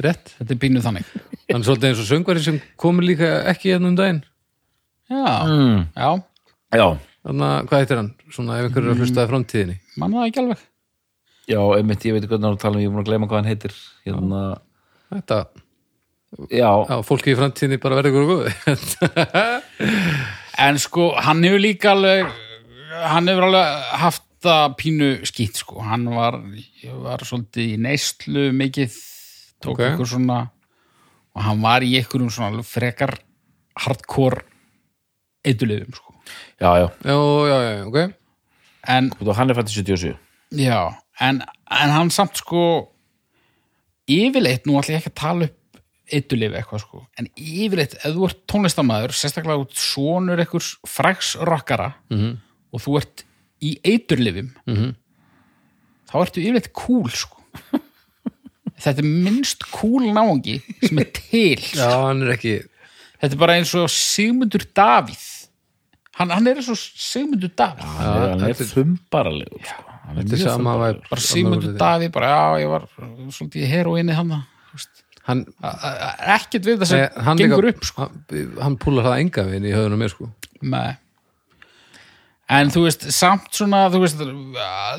rétt. Þetta er pínuð þannig. Hann er svolítið eins og söngvari sem komur líka ekki hérna um daginn Já, mm. já, já, Þannig að, hvað heitir hann? Svona ef einhverju er að hlustaði framtíðinni. Mann það ekki alveg. Já, einmitt, ég veit ekki hvernig hann er að tala um, ég er búin að gleyma hvað hann heitir. Hérna, Þetta, já, já, fólki í framtíðinni bara verður ykkur góð en sko, hann hefur líka alveg hann hefur alveg haft það pínu skýtt sko, hann var var svolítið í neyslu mikið, tók Ok. ykkur svona og hann var í einhverjum svona frekar hardcore eitthulegum sko. Já, já, Já, já, já, ok. En og hann er fættið 77 Já, en, en hann samt sko yfirleitt, nú ætla ég ekki að tala upp eitulif eitthvað sko, en yfirleitt ef þú ert tónlistamæður, sérstaklega út sonur einhvers fræks rockara -hmm. og þú ert í eiturlifum -hmm. þá ertu yfirleitt cool sko. Þetta er minnst cool náungi sem er til Já, hann er ekki þetta er bara eins og Sigmundur Davíð hann, hann er eins og Sigmundur Davíð hann er, þumbaralegur sko. Bara Sigmundur Davíð, bara já, ég var svolítið í heroinni hann Hann, ekkert við það sem Nei, hann, gengur líka, upp sko. hann, hann púlar það enga veginn í höfðunum mér sko Nei. en þú veist samt svona, þú veist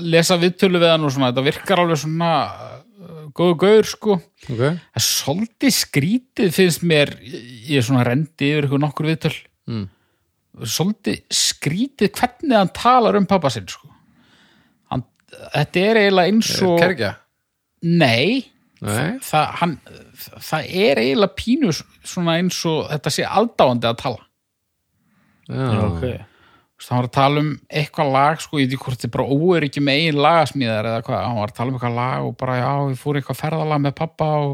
lesa viðtölu við hann og svona þetta virkar alveg svona uh, góðu gaur sko Ok, það er svolítið skrítið finnst mér ég er svona rendi yfir ykkur nokkur viðtöl Mm. Svolítið skrítið hvernig hann talar um pappa sinn sko. Hann, þetta er eiginlega eins og kerkja nei, Nei, það, hann, það er eiginlega pínu svona eins og þetta sé aldáandi að tala. Já, ok, hann var að tala um eitthvað lag sko, ég veit ekki hvort er bara óöryggi með eigin lagasmíðar eða hvað, hann var að tala um eitthvað lag og bara já, ég fór eitthvað ferðalag með pappa og,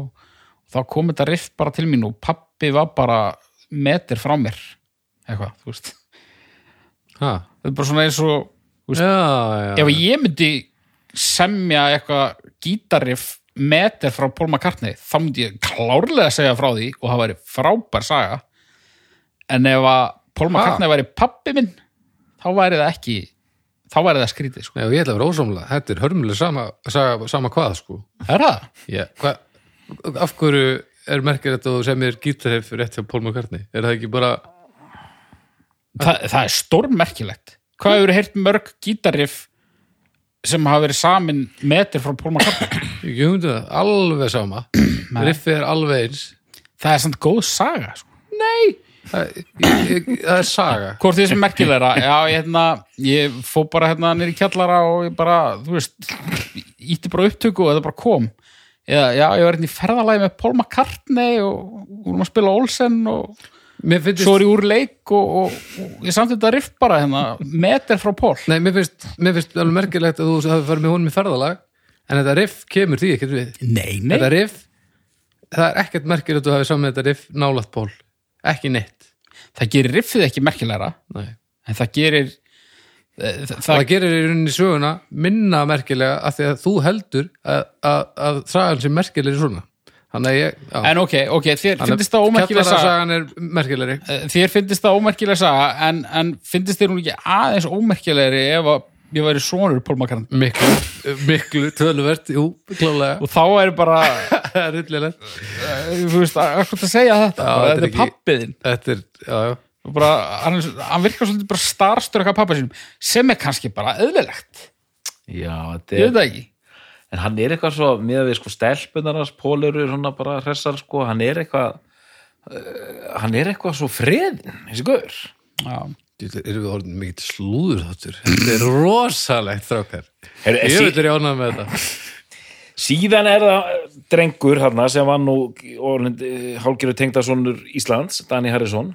og þá kom þetta riff bara til mín og pappi var bara metir frá mér eitthvað, þú veist. Ha, þetta er bara svona eins og veist, já, já ef ég myndi semja eitthvað gítariff metir frá Paul McCartney þá myndi ég klárlega segja frá því og það væri frábær saga. En ef að Paul McCartney væri pappi minn þá væri það ekki þá væri það skrítið sko. Nei, ég ætla að vera ósamlega, þetta er hörmuleg sama, sama, sama hvað sko. Er það? Já, hvað, af hverju er merkir þetta og sem er gítarhef rétt hjá Paul McCartney? Er það ekki bara það, það er stórmerkilegt. Hvað hefur heyrt mörg gítariff sem hafa verið samin metir frá Paul McCartney? Ég hundi það, alveg sama. Riffið er alveg eins. Það er samt góð saga sko. Nei, það, ég, það er saga. Hvort því sem merkilegra. Já, ég, hérna, ég fó bara hérna nýr í kjallara og ég bara, þú veist ítti bara upptöku og þetta bara kom. Eða, já, ég var hérna í ferðalagi með Paul McCartney og við vorum að spila Olsen og finnst, svo er ég úr leik og, og, og ég samt þetta riff bara hérna, meter frá Paul. Nei, mér finnst, mér finnst alveg merkilegt að þú hafi farið með honum í ferðalag en þetta riff kemur því ekkert við. Nei, nei, þetta riff, það er ekkert merkilegt að þú hafi saman þetta riff nálægt Pól ekki neitt. Það gerir riffið ekki merkilegra. Nei. en það gerir eh, það, það gerir í rauninni söguna minna merkilega af því að þú heldur að, að, að sagan sem merkilegri svona. þannig að ég en ok, ok, þér að finnst það ómerkilega saga. Eh, þér finnst það ómerkilega saga en, en finnst þér hún ekki aðeins ómerkilegri ef að ég væri sonur Paul McCartney miklu, miklu töluvert jú, klálega og þá er bara, eh, þú veist, að hvað það segja þetta, Já, þetta er þetta er ekki- pappiðin þetta er, já, já. Bara, hann, hann virkar svolítið bara starstörka pappa sínum sem er kannski bara eðlilegt. Já, þetta ég er veit það ekki en hann er eitthvað svo, með við sko stelpunarnas Pól eru svona bara hressar sko hann er eitthvað uh, hann er eitthvað svo freðin þessi gaur. Já. Djú, erum við orðin mikið slúður þáttur þetta er rosalegt þrákar Heyrðu, ég vil er ánað með þetta. Síðan er það drengur hérna sem var nú hálfgerðu tengdasonur Íslands, Dani Harrison.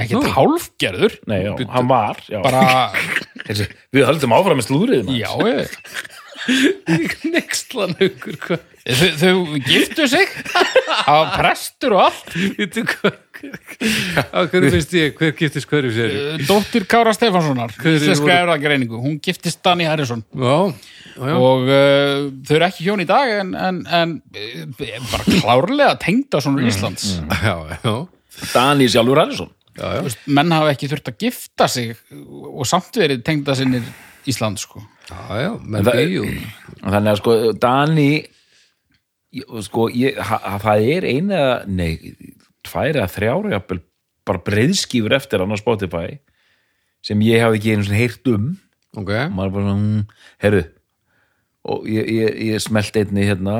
Ekki hálfgerður? Nei, já, hann var já. bara, Þessi, við höldum áfram með slúðrið maður. já ég nextlan ykkur hvað? Þau, þau giftu sig hafa prestur og allt. Vittu hvað á hverju finnst ég, hver giftist hverju sér? Dóttir Kára Stefánssonar Hver Íslenska voru- erðagreiningu, hún giftist Danny Harrison. Já, já, og uh, þau eru ekki hjón í dag en, en, en uh, bara klárlega tengda svona Íslands. já, já, Dani sjálfur Harrison. Já, já. Þú veist, menn hafa ekki þurft að gifta sig og samt verið tengda sinnir Ísland sko. Já, já, menn bíu þannig að sko Dani sko ég, ha, það er eina nei, tvær eða þrjára jafnvel bara breiðskífur eftir hann á Spotify sem ég hafði ekki einu svona heyrt um. Ok, og maður bara svona, mm, herru og ég, ég, ég smelt einni hérna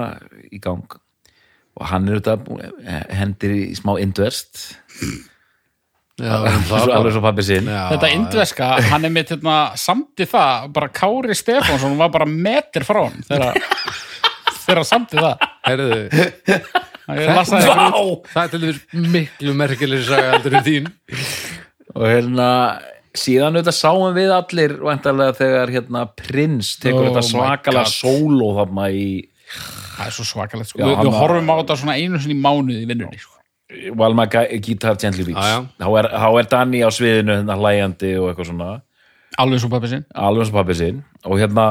í gang. Og hann er þetta hendir í smá indverst alveg svo pappi já, þetta indveska, hann er með hérna, samti það, bara Kári Stefánsson var bara metir frá hann þegar hann samti það. Herðu, það er til þess miklu merkilegri saga heldur en þín. Og hérna síðan auðvitað sáum við allir þegar hérna prins tekur Oh þetta God. sóló þarna í það er svo svakalegt sko. Við, við horfum á þetta svona einu sinni í mánuði í vinnunni sko. While my guy- guitar gently já. þá er, er Danny á sviðinu hérna hlæjandi og eitthvað svona. Alveg svo pappi sinn. Alveg eins og pappi sinn. Og hérna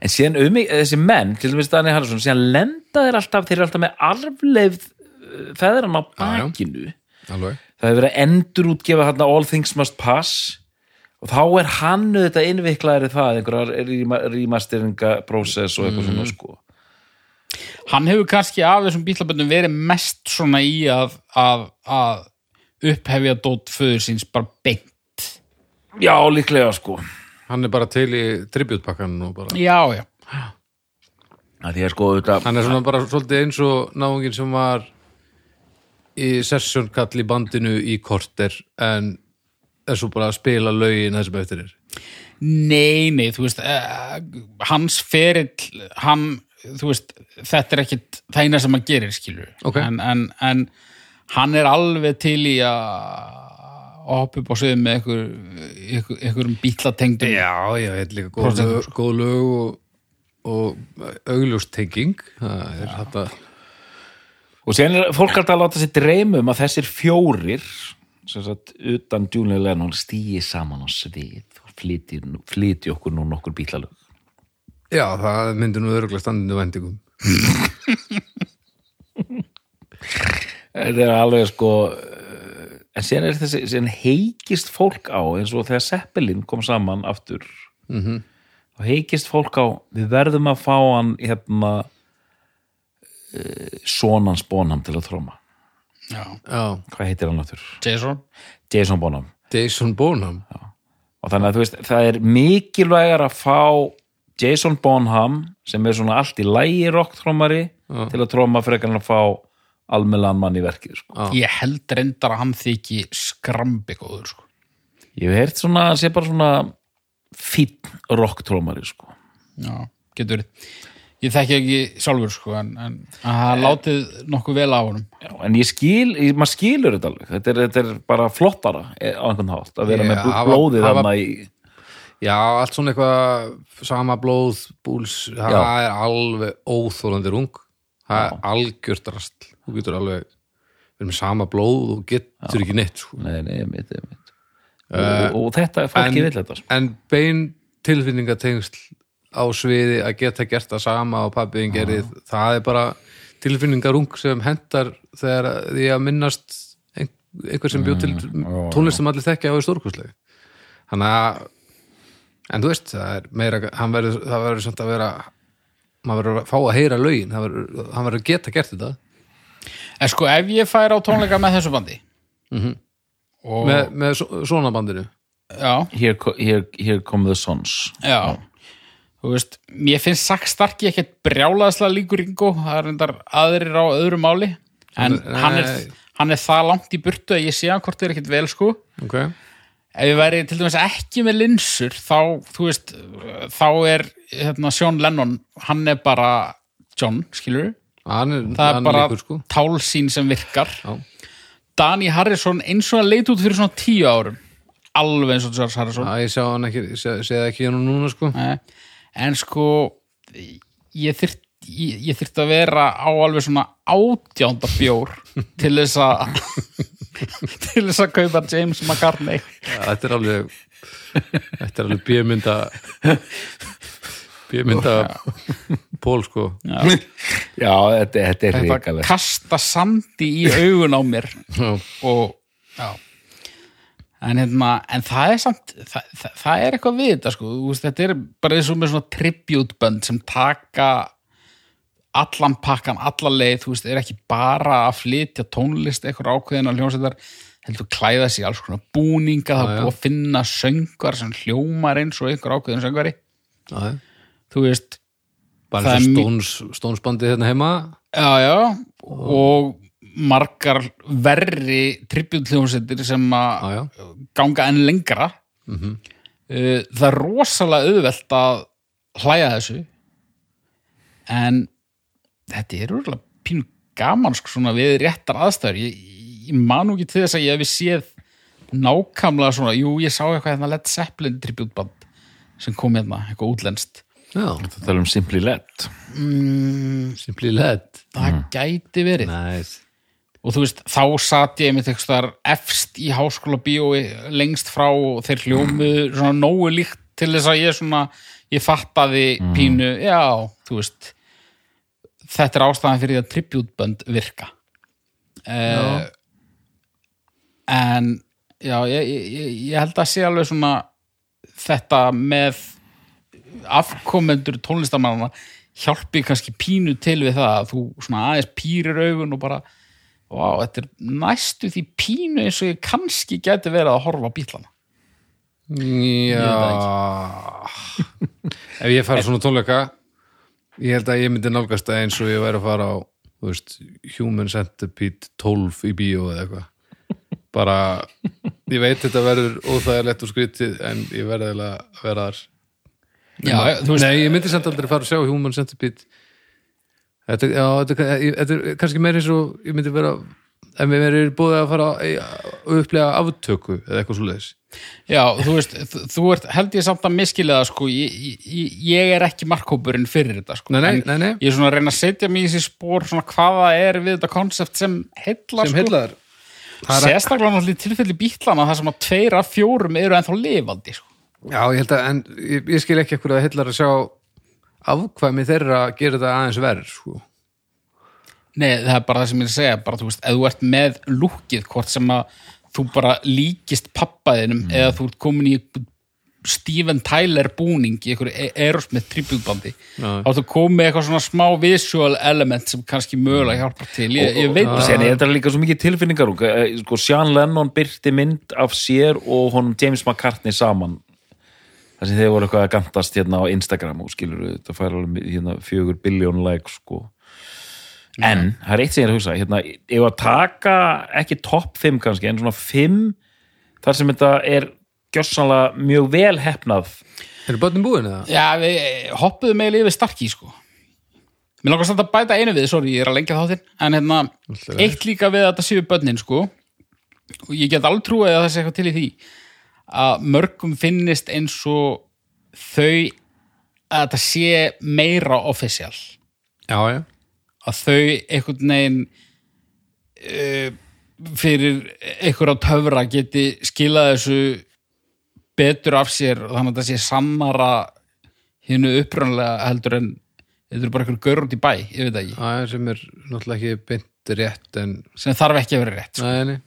en síðan um þessi menn til dæmis Danny Harrison, síðan lenda þeir alltaf þeir eru alltaf með arfleifð uh, feðran á bakinu. Alveg, það hefur verið að endur útgefa hérna All Things Must Pass. Og þá er hann auðvitað innviklaðir í það, einhverjar rýmasteringa prósess og eitthvað Mhm. svona sko hann hefur kannski af þessum bílaböndum verið mest svona í að, að, að upphefja dót föður síns bara beint. Já, líklega sko. Hann er bara til í tributpakkan og bara. Já, já, að því að sko auðvitað hann er svona bara svolítið eins og náungin sem var í session kall í bandinu í korter en er svo bara að spila lögin þessum eftir er. Nei, nei þú veist, uh, hans ferill hann, þú veist þetta er ekkit það eina sem hann gerir skilur Ok. en, en, en hann er alveg til í að að hoppa upp á sviðum með einhver, einhver, einhverjum bílatengdum já, já, þetta er líka góð lög, góð lög og, og augljóstenging það er þetta. Og síðan er fólk alltaf að láta sér dreyma um að þessir fjórir sem sagt utan Lennon stýi saman á svið og flyti, flyti okkur nú nokkur bílalög já, það myndi nú öruglega standinu vendingum þetta er alveg sko eh, en síðan er þessi síðan heikist fólk á eins og þegar Seppelin kom saman aftur mm -hmm. og heikist fólk á við verðum að fá hann hérna uh, sonans Bonham til að tróma. Já, já, hvað heitir hann aftur? Jason? Jason Bonham. Jason Bonham. Og þannig að þú veist, það er mikilvægar að fá Jason Bonham sem er svona allt í lægi rocktrómari til að tróma frekar en að fá almennilegan mann í verkið sko. Já. ég held reyndar að hann þykji skrambi góður sko. ég hef heyrt svona, sé bara svona fínn rocktrómari sko. já, getur verið ég þekki ekki sjálfur sko, en, en að það látið nokkuð vel á honum Já, en ég skil, ég, maður skilur þetta alveg þetta er, þetta er bara flottara eh, á einhvern hátt að vera Já, með blóðið þarna í Já, allt svona eitthvað sama blóð, búls, það Já. er alveg óþólandi rung. Það er algjört rast þú getur alveg verið með sama blóð og getur ekki neitt sko. nei, nei, ég mitt, ég mitt Eh, og, og þetta er fólki en- vill þetta sko. en bein tilfinningatengsl á sviði að geta gert það sama og pappiðin gerði, það er bara tilfinningarung sem hendar þegar því að minnast ein- einhver sem bjóð til já, tónlist sem allir þekkja á í stórkustlega þannig að en þú veist, það er meira hann verður, það verður samt að vera maður verður að fá að heyra lögin það verður, hann verður að geta gert þetta. En sko ef ég fær á tónleika með þessu bandi og með, með svo- svona bandinu? Já, here, co- here, here come the sons. Já. Þú veist, mér finnst Sack Starkey ekkert brjálaðslega líkur Ringo það er endar aðrir á öðru máli. En Nei. hann er, hann er það langt í burtu að ég sé hann hvort er ekkert vel sko. Ok, ef ég væri til dæmis ekki með linsur þá, þú veist, þá er hérna, Sean Lennon, hann er bara John, skilur er, það er bara líkur sko. tálsýn sem virkar. Já. Danny Harrison eins og hann leit út fyrir svona tíu árum alveg eins og George Harrison. Já, ég ekki, sé, það ekki hérna núna sko. Nei, en sko ég þyrt ég, ég að vera á alveg svona átjánda bjór til þess að til þess að kaupa James McCartney. Já, þetta er alveg þetta er alveg bjömynda bjömynda pól sko. Já. já, þetta, þetta er Þetta hrikalegt. kasta sandi í augun á mér. Já. og já. En, hérna, en það er samt það, það, það er eitthvað við þetta sko. Þú veist, þetta er bara eins og með svona tributebönd sem taka allan pakkan, alla leið þú veist, er ekki bara að flytja tónlist eitthvað ákveðin að hljómsveitar heldur klæða í alls konar búninga það er búið að finna söngar sem hljómar eins og einhver ákveðin söngvari. Já, já. þú veist, bara eins og mi- stóns, stónsbandið hérna heima. Já, já, og margar verri tributhljómsveitir sem að ganga enn lengra. Mhm. uh, það er rosalega auðvelt að hlæja þessu en þetta er úrlega pínu gaman sko, svona við réttar aðstæður. Ég, ég man nú ekki til þess að ég hefði séð nákvæmlega svona, jú ég sá eitthvað hérna Led Zeppelin tributband sem kom hérna, eitthvað útlenskt. Já. Það tala um Simply Led. Mm, simply led. það gæti verið. Nice. og þú veist, þá satt ég með þar efst í háskóla bíói lengst frá og þeir hljómu svona nógu líkt til þess að ég svona ég fattaði pínu já, þú veist þetta er ástæðan fyrir því að tributbönd virka. Uh, en já, ég, ég, ég- ég held að sé alveg svona þetta með afkomendur tónlistamannana hjálpi kannski pínu til við það að þú svona aðeins pýrir augun og bara Vá, þetta er næstu því pínu eins og ég kannski geti verið að horfa bílana. já. Ef ég fara svona tónleika ég held að ég myndi nálgast það eins og ég væri að fara á veist, Human Centipede 12 í bíó eða eitthvað. Bara ég veit þetta verður óþægilegt og skrítið en ég verði að vera þar. Já, veist, Nei, ég myndi samt aldrei fara að sjá Human Centipede. Þetta, já, þetta, er- þetta er kannski meira eins og ég myndi vera ef við verið búið að fara að upplega aftöku eða eitthvað svo leiðis já, þú veist, þú- ert held ég samt að miskilega, sko, ég, ég, ég er ekki markhópurinn fyrir þetta, sko. Nei, nei, En nei. Ég er svona að reyna að setja mig í þessi spór, svona hvaða er við þetta konsept sem heillar, sem sko. heillaðar Það er- Sérstaklega náttúrulega tilfelli bílana þar sem að tveir af fjórum eru ennþá lifandi, sko. Já, ég held að, en ég, ég skil ekki ekkur að heillar að sjá afkvæmi þeirra að gera þetta aðeins verð sko. Nei, það er bara það sem ég er að segja, bara þú veist, ef þú ert með lúkið, hvort sem að þú bara líkist pappaðinum eða þú ert komin í Steven Tyler búning í einhverju Aerosmith tributbandi þá ertu komið eitthvað svona smá visual element sem kannski mögulega hjálpar til. Ég, ég veit Sen er þetta líka svo mikið tilfinningar sko, Sean Lennon byrti mynd af sér og honum James McCartney saman. Þar sem þeir voru eitthvað að gantast hérna á Instagram og skilur þetta fær alveg hérna, fjögur biljón like sko. En það er eitt sem ég er að hugsa hérna, ef að taka ekki topp 5 kannski, en svona 5 þar sem þetta er gjössanlega mjög vel hefnað eru börnin búin eða? Já, við hoppuðum eiginlega yfir starki sko. Mér langar samt að bæta einu við, sorry, ég er að lengja þáttinn en hérna, vel. eitt líka við að þetta séu börnin sko. Og ég get alveg trúið að það sé eitthvað til í því að mörgum finnist eins og þau að þetta sé meira official. Já, já, að þau einhvern veginn uh, fyrir einhver á töfra geti skilað þessu betur af sér og þannig að það sé sannara hinnu upprænlega heldur en þetta er bara einhver gaur út í bæ, ég veit það ekki. Já, já, sem er náttúrulega ekki beint rétt en, sem þarf ekki að vera rétt sko. nei, nei.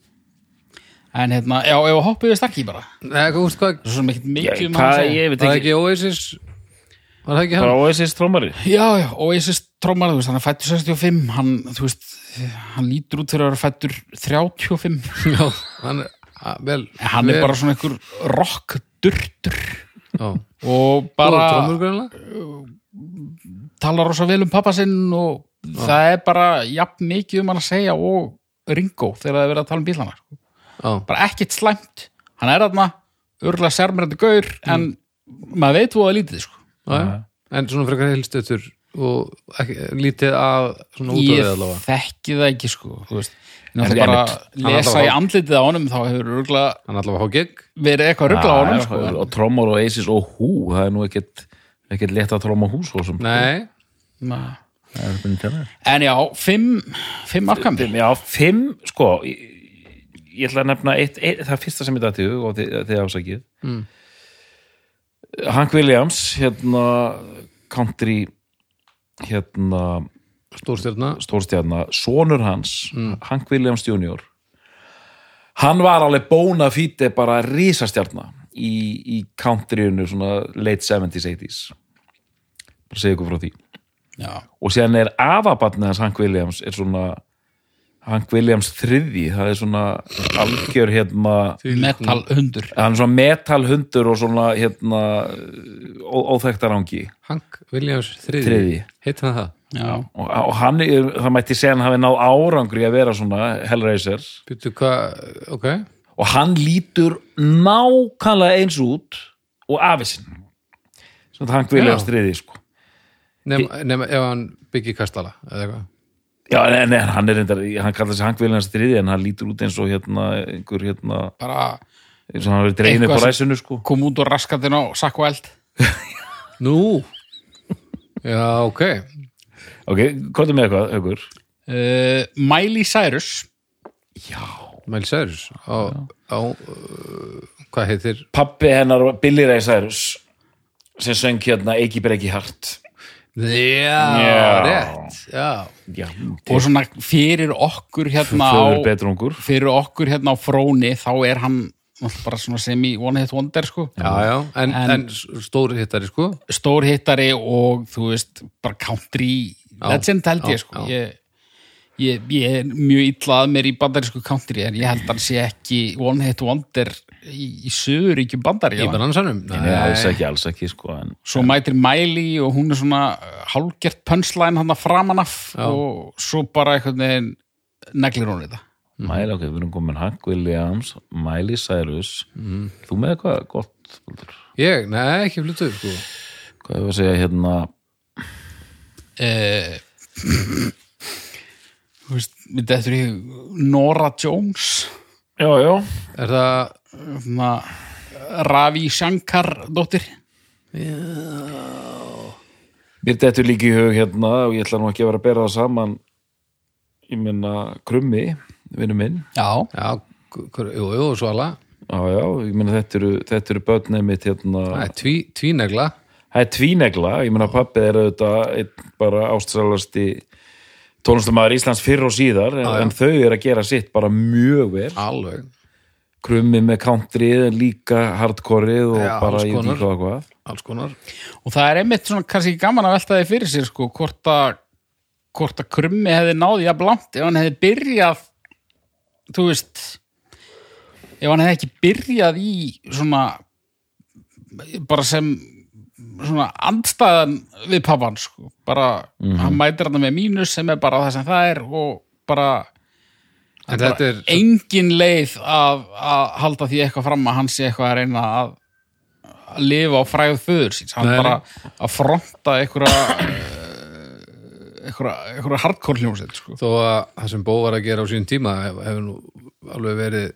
En hérna, já, ef að hoppa yfir starki bara. Nei, hvað, veist hvað, það svo mikið Já, mikið hvað, hann að segja. ég veit var það ekki, ekki Oasis? Var það ekki hann? Oasis trómari já, já, sést trómar, veist, hann er fættur 65 hann, veist, hann lítur út fyrir að vera fættur 35 Já, hann er, vel hann er bara svona einhver rockdurtur. Já, og bara greinlega talar rosa vel um pappa sinn og það er bara jafn mikið um hann að segja og Ringo þegar það er verið að tala um bílana sko. Já, bara ekkit slæmt, hann er þarna örgulega sérmærandi gaur en maður veit þú að lítið sko. já, já. en svona frekar heilstötur og ekki, lítið að svona út við ég allavega. þekki það ekki sko, þú veist. En- en bara lesa í andlitið á honum þá hefur gig. verið eitthvað ruggla á honum sko. og trómar og Oasis og hú það er nú ekkert, ekkert létt að tróma hús og sem, Nei, en, það er það já, fimm fimm Fimm, já, fimm, sko ég, ég ætla að nefna eitt, eitt, það fyrsta sem ég dætti og þið, þið ásakið Mm. Hank Williams hérna country hérna stórstjörna stórstjarna, sonur hans Hank Williams Jr hann var alveg bóna fíti bara risastjarna í, í countryinu svona late 70s, 80s bara segja ykkur frá því. Já, og síðan er afabarnið hans Hank Williams er svona Hank Williams þriði, það er svona algjör hérna metal hundur. Hann er svona metalhundur og svona hérna ó, óþekktarangi Hank Williams þriði, Þriðji. heit hann það? Já, og, og hann, er- það mætti segja hann hafi náð árangri að vera svona Hellraiser. Býttu hvað, ok. Og hann lítur nákvæmlega eins út og afisinn svona Hank Williams þriði sko. Nema ef hann byggir kastala eða eitthvað Já, en, en hann er reyndar, hann kallar sig Hank Williams þriði en hann lítur út eins og hérna einhver hérna, bara eins og hann verið dregin upp á ræsinu sko. kom út úr raskatinn á sakku eld Nú? Já, ok. Ok, er með eitthvað, aukur? uh, Miley Cyrus. Mæli Cyrus á, á uh, hvað heitir? Pappi hennar var Billy Ray Cyrus sem söng hérna Eiki Breki Hart Já, Já. rétt Já, Já, og svona fyrir okkur hérna á fyrir okkur hérna á fróni þá er hann bara svona semi one hit wonder sko. Já, já En, En- en, stóri hittari sko. Stór hittari og þú veist bara country legend held ég já, sko. já. ég, ég, ég er mjög illa að mér í bandarísku country en ég held að hann sé ekki one hit wonder í, í söguríkjum Í bandaríkja bransanum Nei, alls ekki, alls ekki sko en, svo mætir Miley og hún er svona uh, hálgert punchline hann að framan af Já. og svo bara veginn neglir hún þetta. Mæli, ok, við erum komin Hank Williams Miley Cyrus. Þú með eitthvað gott Baldur? Ég, nei, ekki flutur sko. Hvað er að segja hérna? Eh, þú veist, við dettur í Nora Jones. Já, já. Er það svona Ravi Shankar dóttir? Mér dettur líka í hug hérna og ég ætla nú ekki að vera að bera það saman ég minna krummi vinnu minn. Já, Já, jú, jú, svala. Já, já, ég meina þetta eru, þetta eru börnið mitt hérna, Það er tví, tvínegla. Það er tvínegla, ég meina pappið er auðvitað einn bara ástræðalasti tónlistamæður Íslands fyrr og síðar, en, en þau eru að gera sitt bara mjög vel, Alveg. Krummi með countryð en líka hardcoreið og Já, bara ég veit hvað hvað Alls konar. Og það er einmitt svona kannski gaman að velta því fyrir sér sko, hvort að hvort að krummi hefði náði jafn langt ef hann hefði byrjað þú veist ef hann hefði ekki byrjað í svona bara sem svona andstæðan við pappan sko. bara, hann mætir hann með mínus sem er bara það sem það er og bara, En bara er engin leið að, að halda því eitthvað fram að hann sé eitthvað að reyna að, lifa á fræð föður síns hann Nei, bara að fronta einhverja einhverja, einhverja hardcore hljómsveit sko. þó að það sem Bó var að gera á sín tíma hef- hefur nú alveg verið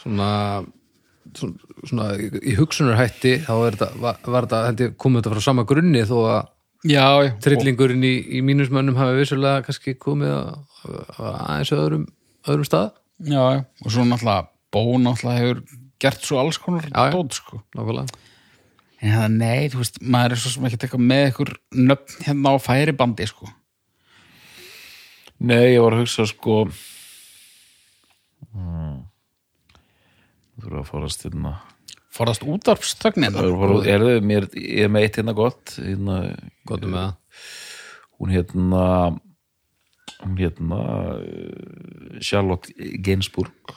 svona svona, svona í, hugsunarhætti þá er þetta, var, var þetta held ég, komið þetta frá sama grunni þó að já, trillingurinn í, í mínusmönnum hafi vissulega kannski komið að, að aðeins öðrum, öðrum stað. Já, og svo náttúrulega Bó náttúrulega hefur gert svo alls konar dót sko. Nákvæmlega. En það, nei, þú veist, maður er svo sem ekki eitthvað með ykkur nöfn hérna á færibandi, sko. Nei, ég var að hugsa sko hmm. Þurfa að forast hérna. Forðast útarpstögnin. Er þau, mér, ég er með eitt hérna gott hérna, gott með það. hún hérna hún hérna Charlotte Gainsbourg.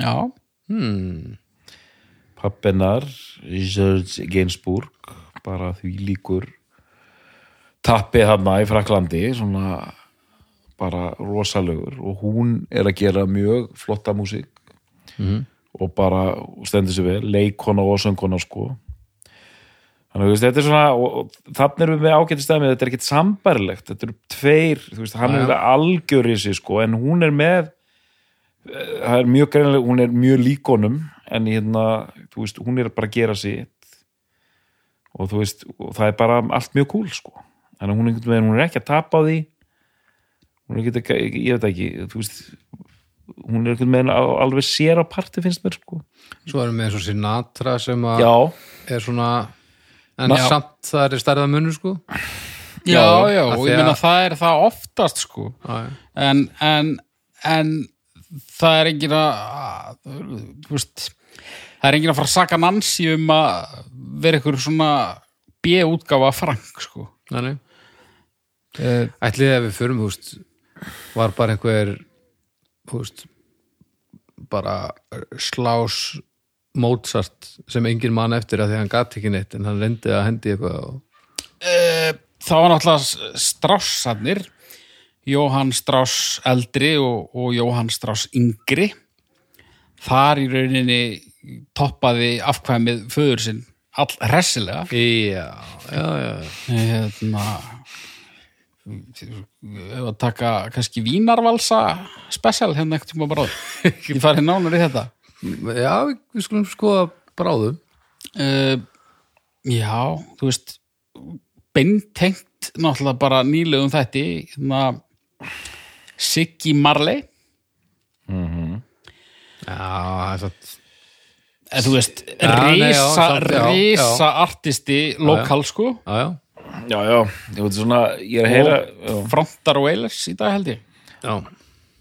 Já, hmm. pappennar George Gainsbourg bara því líkur tappið þarna í Fraklandi svona bara rosalegur. Og hún er að gera mjög flotta músík og bara stendur sér vel, leikona og söngkona sko. Þannig að þetta er svona og, og þannig erum við með ágæti stæmi þetta er ekkit sambarlegt, þetta eru tveir þú veist, hann er algjör í sig sko, en hún er með eh, það er mjög greinilega, hún er mjög líkonum en hérna, þú veist, hún er bara að gera sitt. Og þú veist, og það er bara allt mjög cool sko, þannig að hún, veginn, hún er ekki að tapa á því. Hún er ekki, ég veit ekki þú veist, hún er einhvern veginn á- alveg sér á parti finnst mér sko svo erum við eins og Sinatra sem að já, er svona en Já. samt það er stærða munur sko já, já, af og ég meina að- það er það oftast, sko. já, já. En, en, en það er engin að, þú veist, það er engin að fara að saka Nancy um að vera ykkur svona B-útgáfa Frank, sko. Nei, nei. Uh, ætlið ef við förum húst var bara einhver húst bara slás Mozart sem engin mann eftir að því hann gat ekki neitt en hann reyndi að hendi eitthvað og... það var náttúrulega Straussarnir Jóhann Strauss eldri og, og Jóhann Strauss yngri. Þar í rauninni toppaði afkvæmið föður sinn all hressilega. Já, já, já, hérna ef að taka kannski vínarvalsa spesial hérna ekkert tíma bara ég farið nánar í þetta. Já við, skulum skoða bráðum uh, já, þú veist beintengt náttúrulega bara nýlegum þætti hérna Siggy Marley. Já, það er satt eða þú veist, risa artisti lokal sko, já, já, já, já, ég veit svona ég er að heyra, já, frontar og Wailers í dag held ég. Já.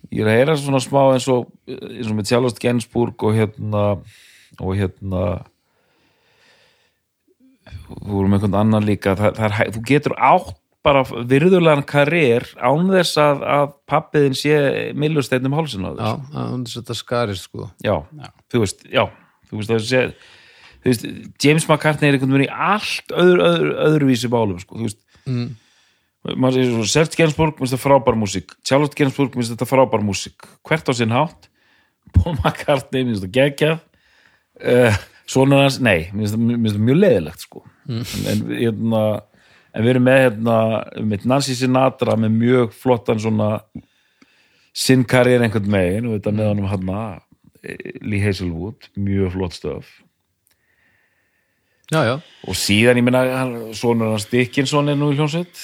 ég er að heyra svona smá eins og eins og með Charlotte Gainsbourg og hérna og hérna þú vorum einhvern annan líka. Það, það er, þú getur átt bara virðulegan karriér án þess að, að pappiðin sé millusteinum hálsinn á þér. Já, það er þetta skarist sko. Já, þú veist, já þú veist, það sé veist, James McCartney er einhvern veginn í allt öðru, öðru, öðruvísi bálum sko, þú veist. Mm. maður segir svo, Serge Gainsbourg minnst þetta frábær músík, Charlotte Gainsbourg minnst þetta frábær músík, hvert á sinn hátt? Paul McCartney minnst þetta geggjað. Uh, sonur hans, nei, minnst þetta mjög leiðilegt sko. En, en, hérna, en við erum með hérna, með Nancy Sinatra með mjög flottan svona sinn karriér einhvern megin og þetta með honum hann Lee Hazelwood, mjög flott stöf já, já, og síðan ég minna sonur hans Dickinson er nú í hljónsveit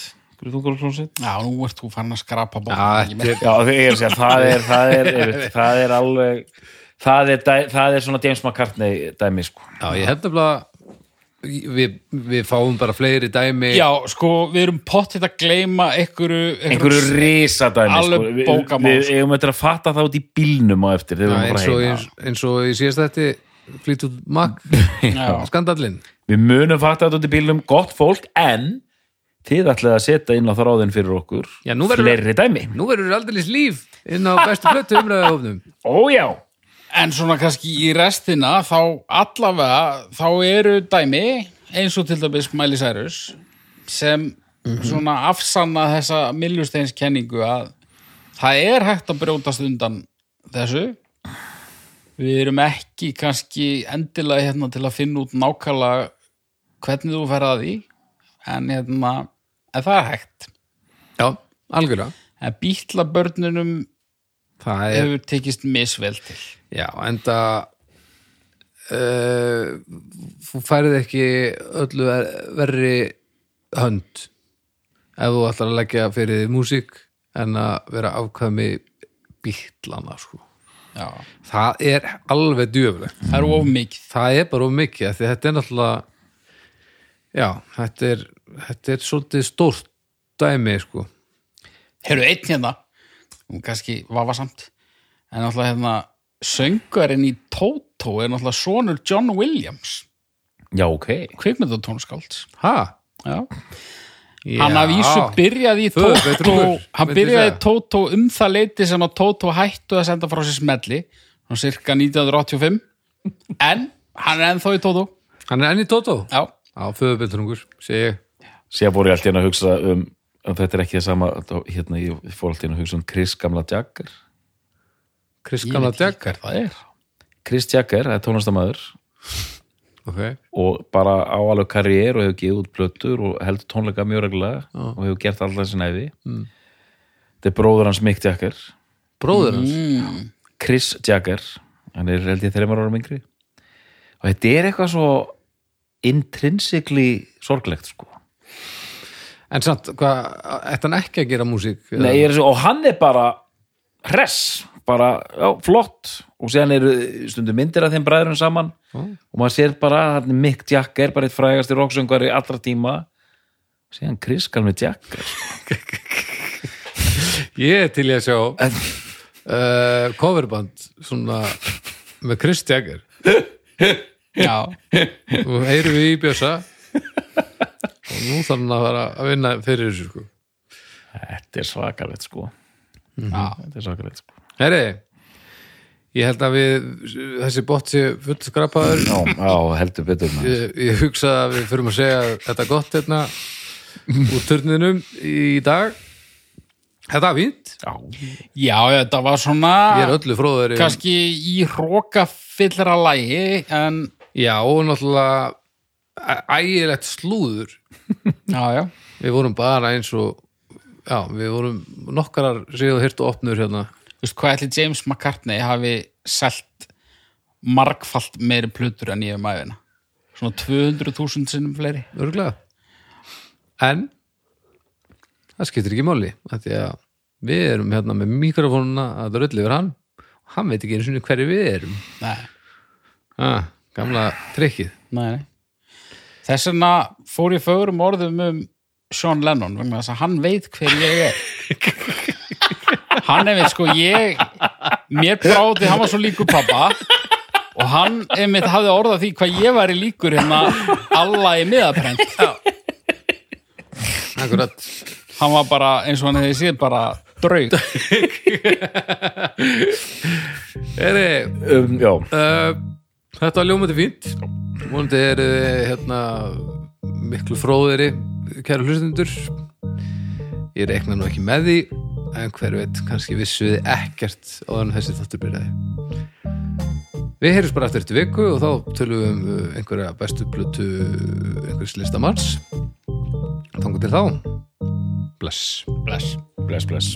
já, nú ert þú farin að skrapa bótt já, þetta er ég það er, það er, er, það er alveg, það er, það er svona James McCartney dæmi, sko. Já, ég held nefnilega við, við fáum bara fleiri dæmi Já, sko, við erum pottitt að gleyma einhverju, Einhverju risa dæmi, sko. Alveg Við- bókamál, Við sko. eigum þetta að fatta það út í bílnum á eftir, Já, við eins, að og, fara eins, heima. eins og í síðast þetta Mac Já. skandallinn Við munum fatta þetta út í bílnum, gott fólk, en þið ætlaði að setja inn á þráðin fyrir okkur Já, nú verður- fleiri dæmi. Nú verður aldrei líf inn á bestu plötu umræðahofnum Ó, já. En svona kannski í restina þá allavega, þá eru dæmi eins og til dæmis Miley Cyrus sem svona afsanna þessa miljusteins kenningu að það er hægt að brjótast undan þessu við erum ekki kannski endilega hérna til að finna út nákvæmlega hvernig þú fer að því en hérna en það er hægt. Já, algjörlega. En bítlabörnunum Það er, hefur tekist misvel til. Já, enda uh, þú færið ekki öllu ver- verri hönd ef þú ætlar að leggja fyrir músík en að vera afkvæmi bítlana sko. Já. það er alveg djöflegt það er of mikið það er bara of mikið af því að þetta er náttúrulega já, þetta er þetta er svolítið stórt dæmi sko Heyrðu einn hérna kannski vafasamt en náttúrulega hérna söngarinn í Toto er náttúrulega sonur John Williams Já, ok kvikmyndatónskálds ha? Já. Hann að vísu byrjaði í Betrugur, hann byrjaði í. Toto um það leiti sem að Toto hættu að senda frá sér smelli. Svona cirka 1985 en hann er ennþá í Toto hann er enn í Tótó? Já, á föðubildraungur, segi ég. Sér fór ég alltaf að hugsa um um þetta er ekki það sama hérna, ég fór alltaf að hugsa um Chris gamla Jagger. Chris Gamla hver það er. Chris Jagger, það er tónlistamæður okay. og bara á alveg karriér og hefur gefið út plötur og heldur tónleika mjög reglulega og hefur gert alltaf þessi næfi mm. þetta er bróður hans Mick Jagger. Bróður hans? Mm. Chris Jagger. Hann er held ég þreymar ára yngri. Og þetta er eitthvað svo intrinsically sorglegt sko. En samt, hvað, ætti hann ekki að gera músík? Nei, er svo, og hann er bara hress, bara já, flott. Og síðan eru stundum myndir af þeim bræðurum saman. Og maður sér bara hann Mick Jagger, bara eitt frægasti rocksöngvari allra tíma. Síðan Chris Galmi Jagger. Ég er til ég að sjá uh, coverband svona með Chris Jagger. Já, og heyrum við í Bjössa. Og nú þarf hann að fara að vinna fyrir þessu sko. Þetta er svakalegt sko. Já. Þetta er svakalegt sko Heri, ég held að við þessi bótt sé full skrapaður. Já, já heldur betur maður. Ég, ég hugsa að við förum að segja þetta gott hérna úr turninum í dag. Þetta er fínt? Já, Já, þetta var svona ég er öllu fróður kannski í hrókafyllra lægi en já og náttúrulega æ- ægilegt slúður. Já, já, við vorum bara eins og já, við vorum nokkarar séu hirt og opnur hérna þú veist hvað ætli James McCartney hafi selt margfalt meiri plutur en ég um æfina svona 200.000 sinnum fleiri. Örgulega en það skiptir ekki máli við erum hérna með mikrofónuna að það röllu yfir hann. Og hann veit ekki einu sinni hverju við erum. Ah, gamla trikkið. Nei, nei. Þess vegna fór ég fögrum orðum um Sean Lennon vegna þess að hann veit hver ég er hann er veit sko ég mér bráði, hann var svo líkur pappa og hann einmitt hafði orðað því hvað ég væri líkur hérna alla í miðaprent. Akkurat. Hann var bara eins og hann hefði séð bara draug. Eri, um, já. uh, þetta var ljómandi fínt. Vonandi er hérna miklu fróðiri kæru hlustundur ég reikna nú ekki með því en hver veit, kannski vissuði ekkert áður en þessi þáttur byrjaði Við heyrjum bara eftir eftir viku og þá tölum við um uh, einhverja bestu plötu einhvers listamanns. Þangu til þá. Bless. bless Bless, bless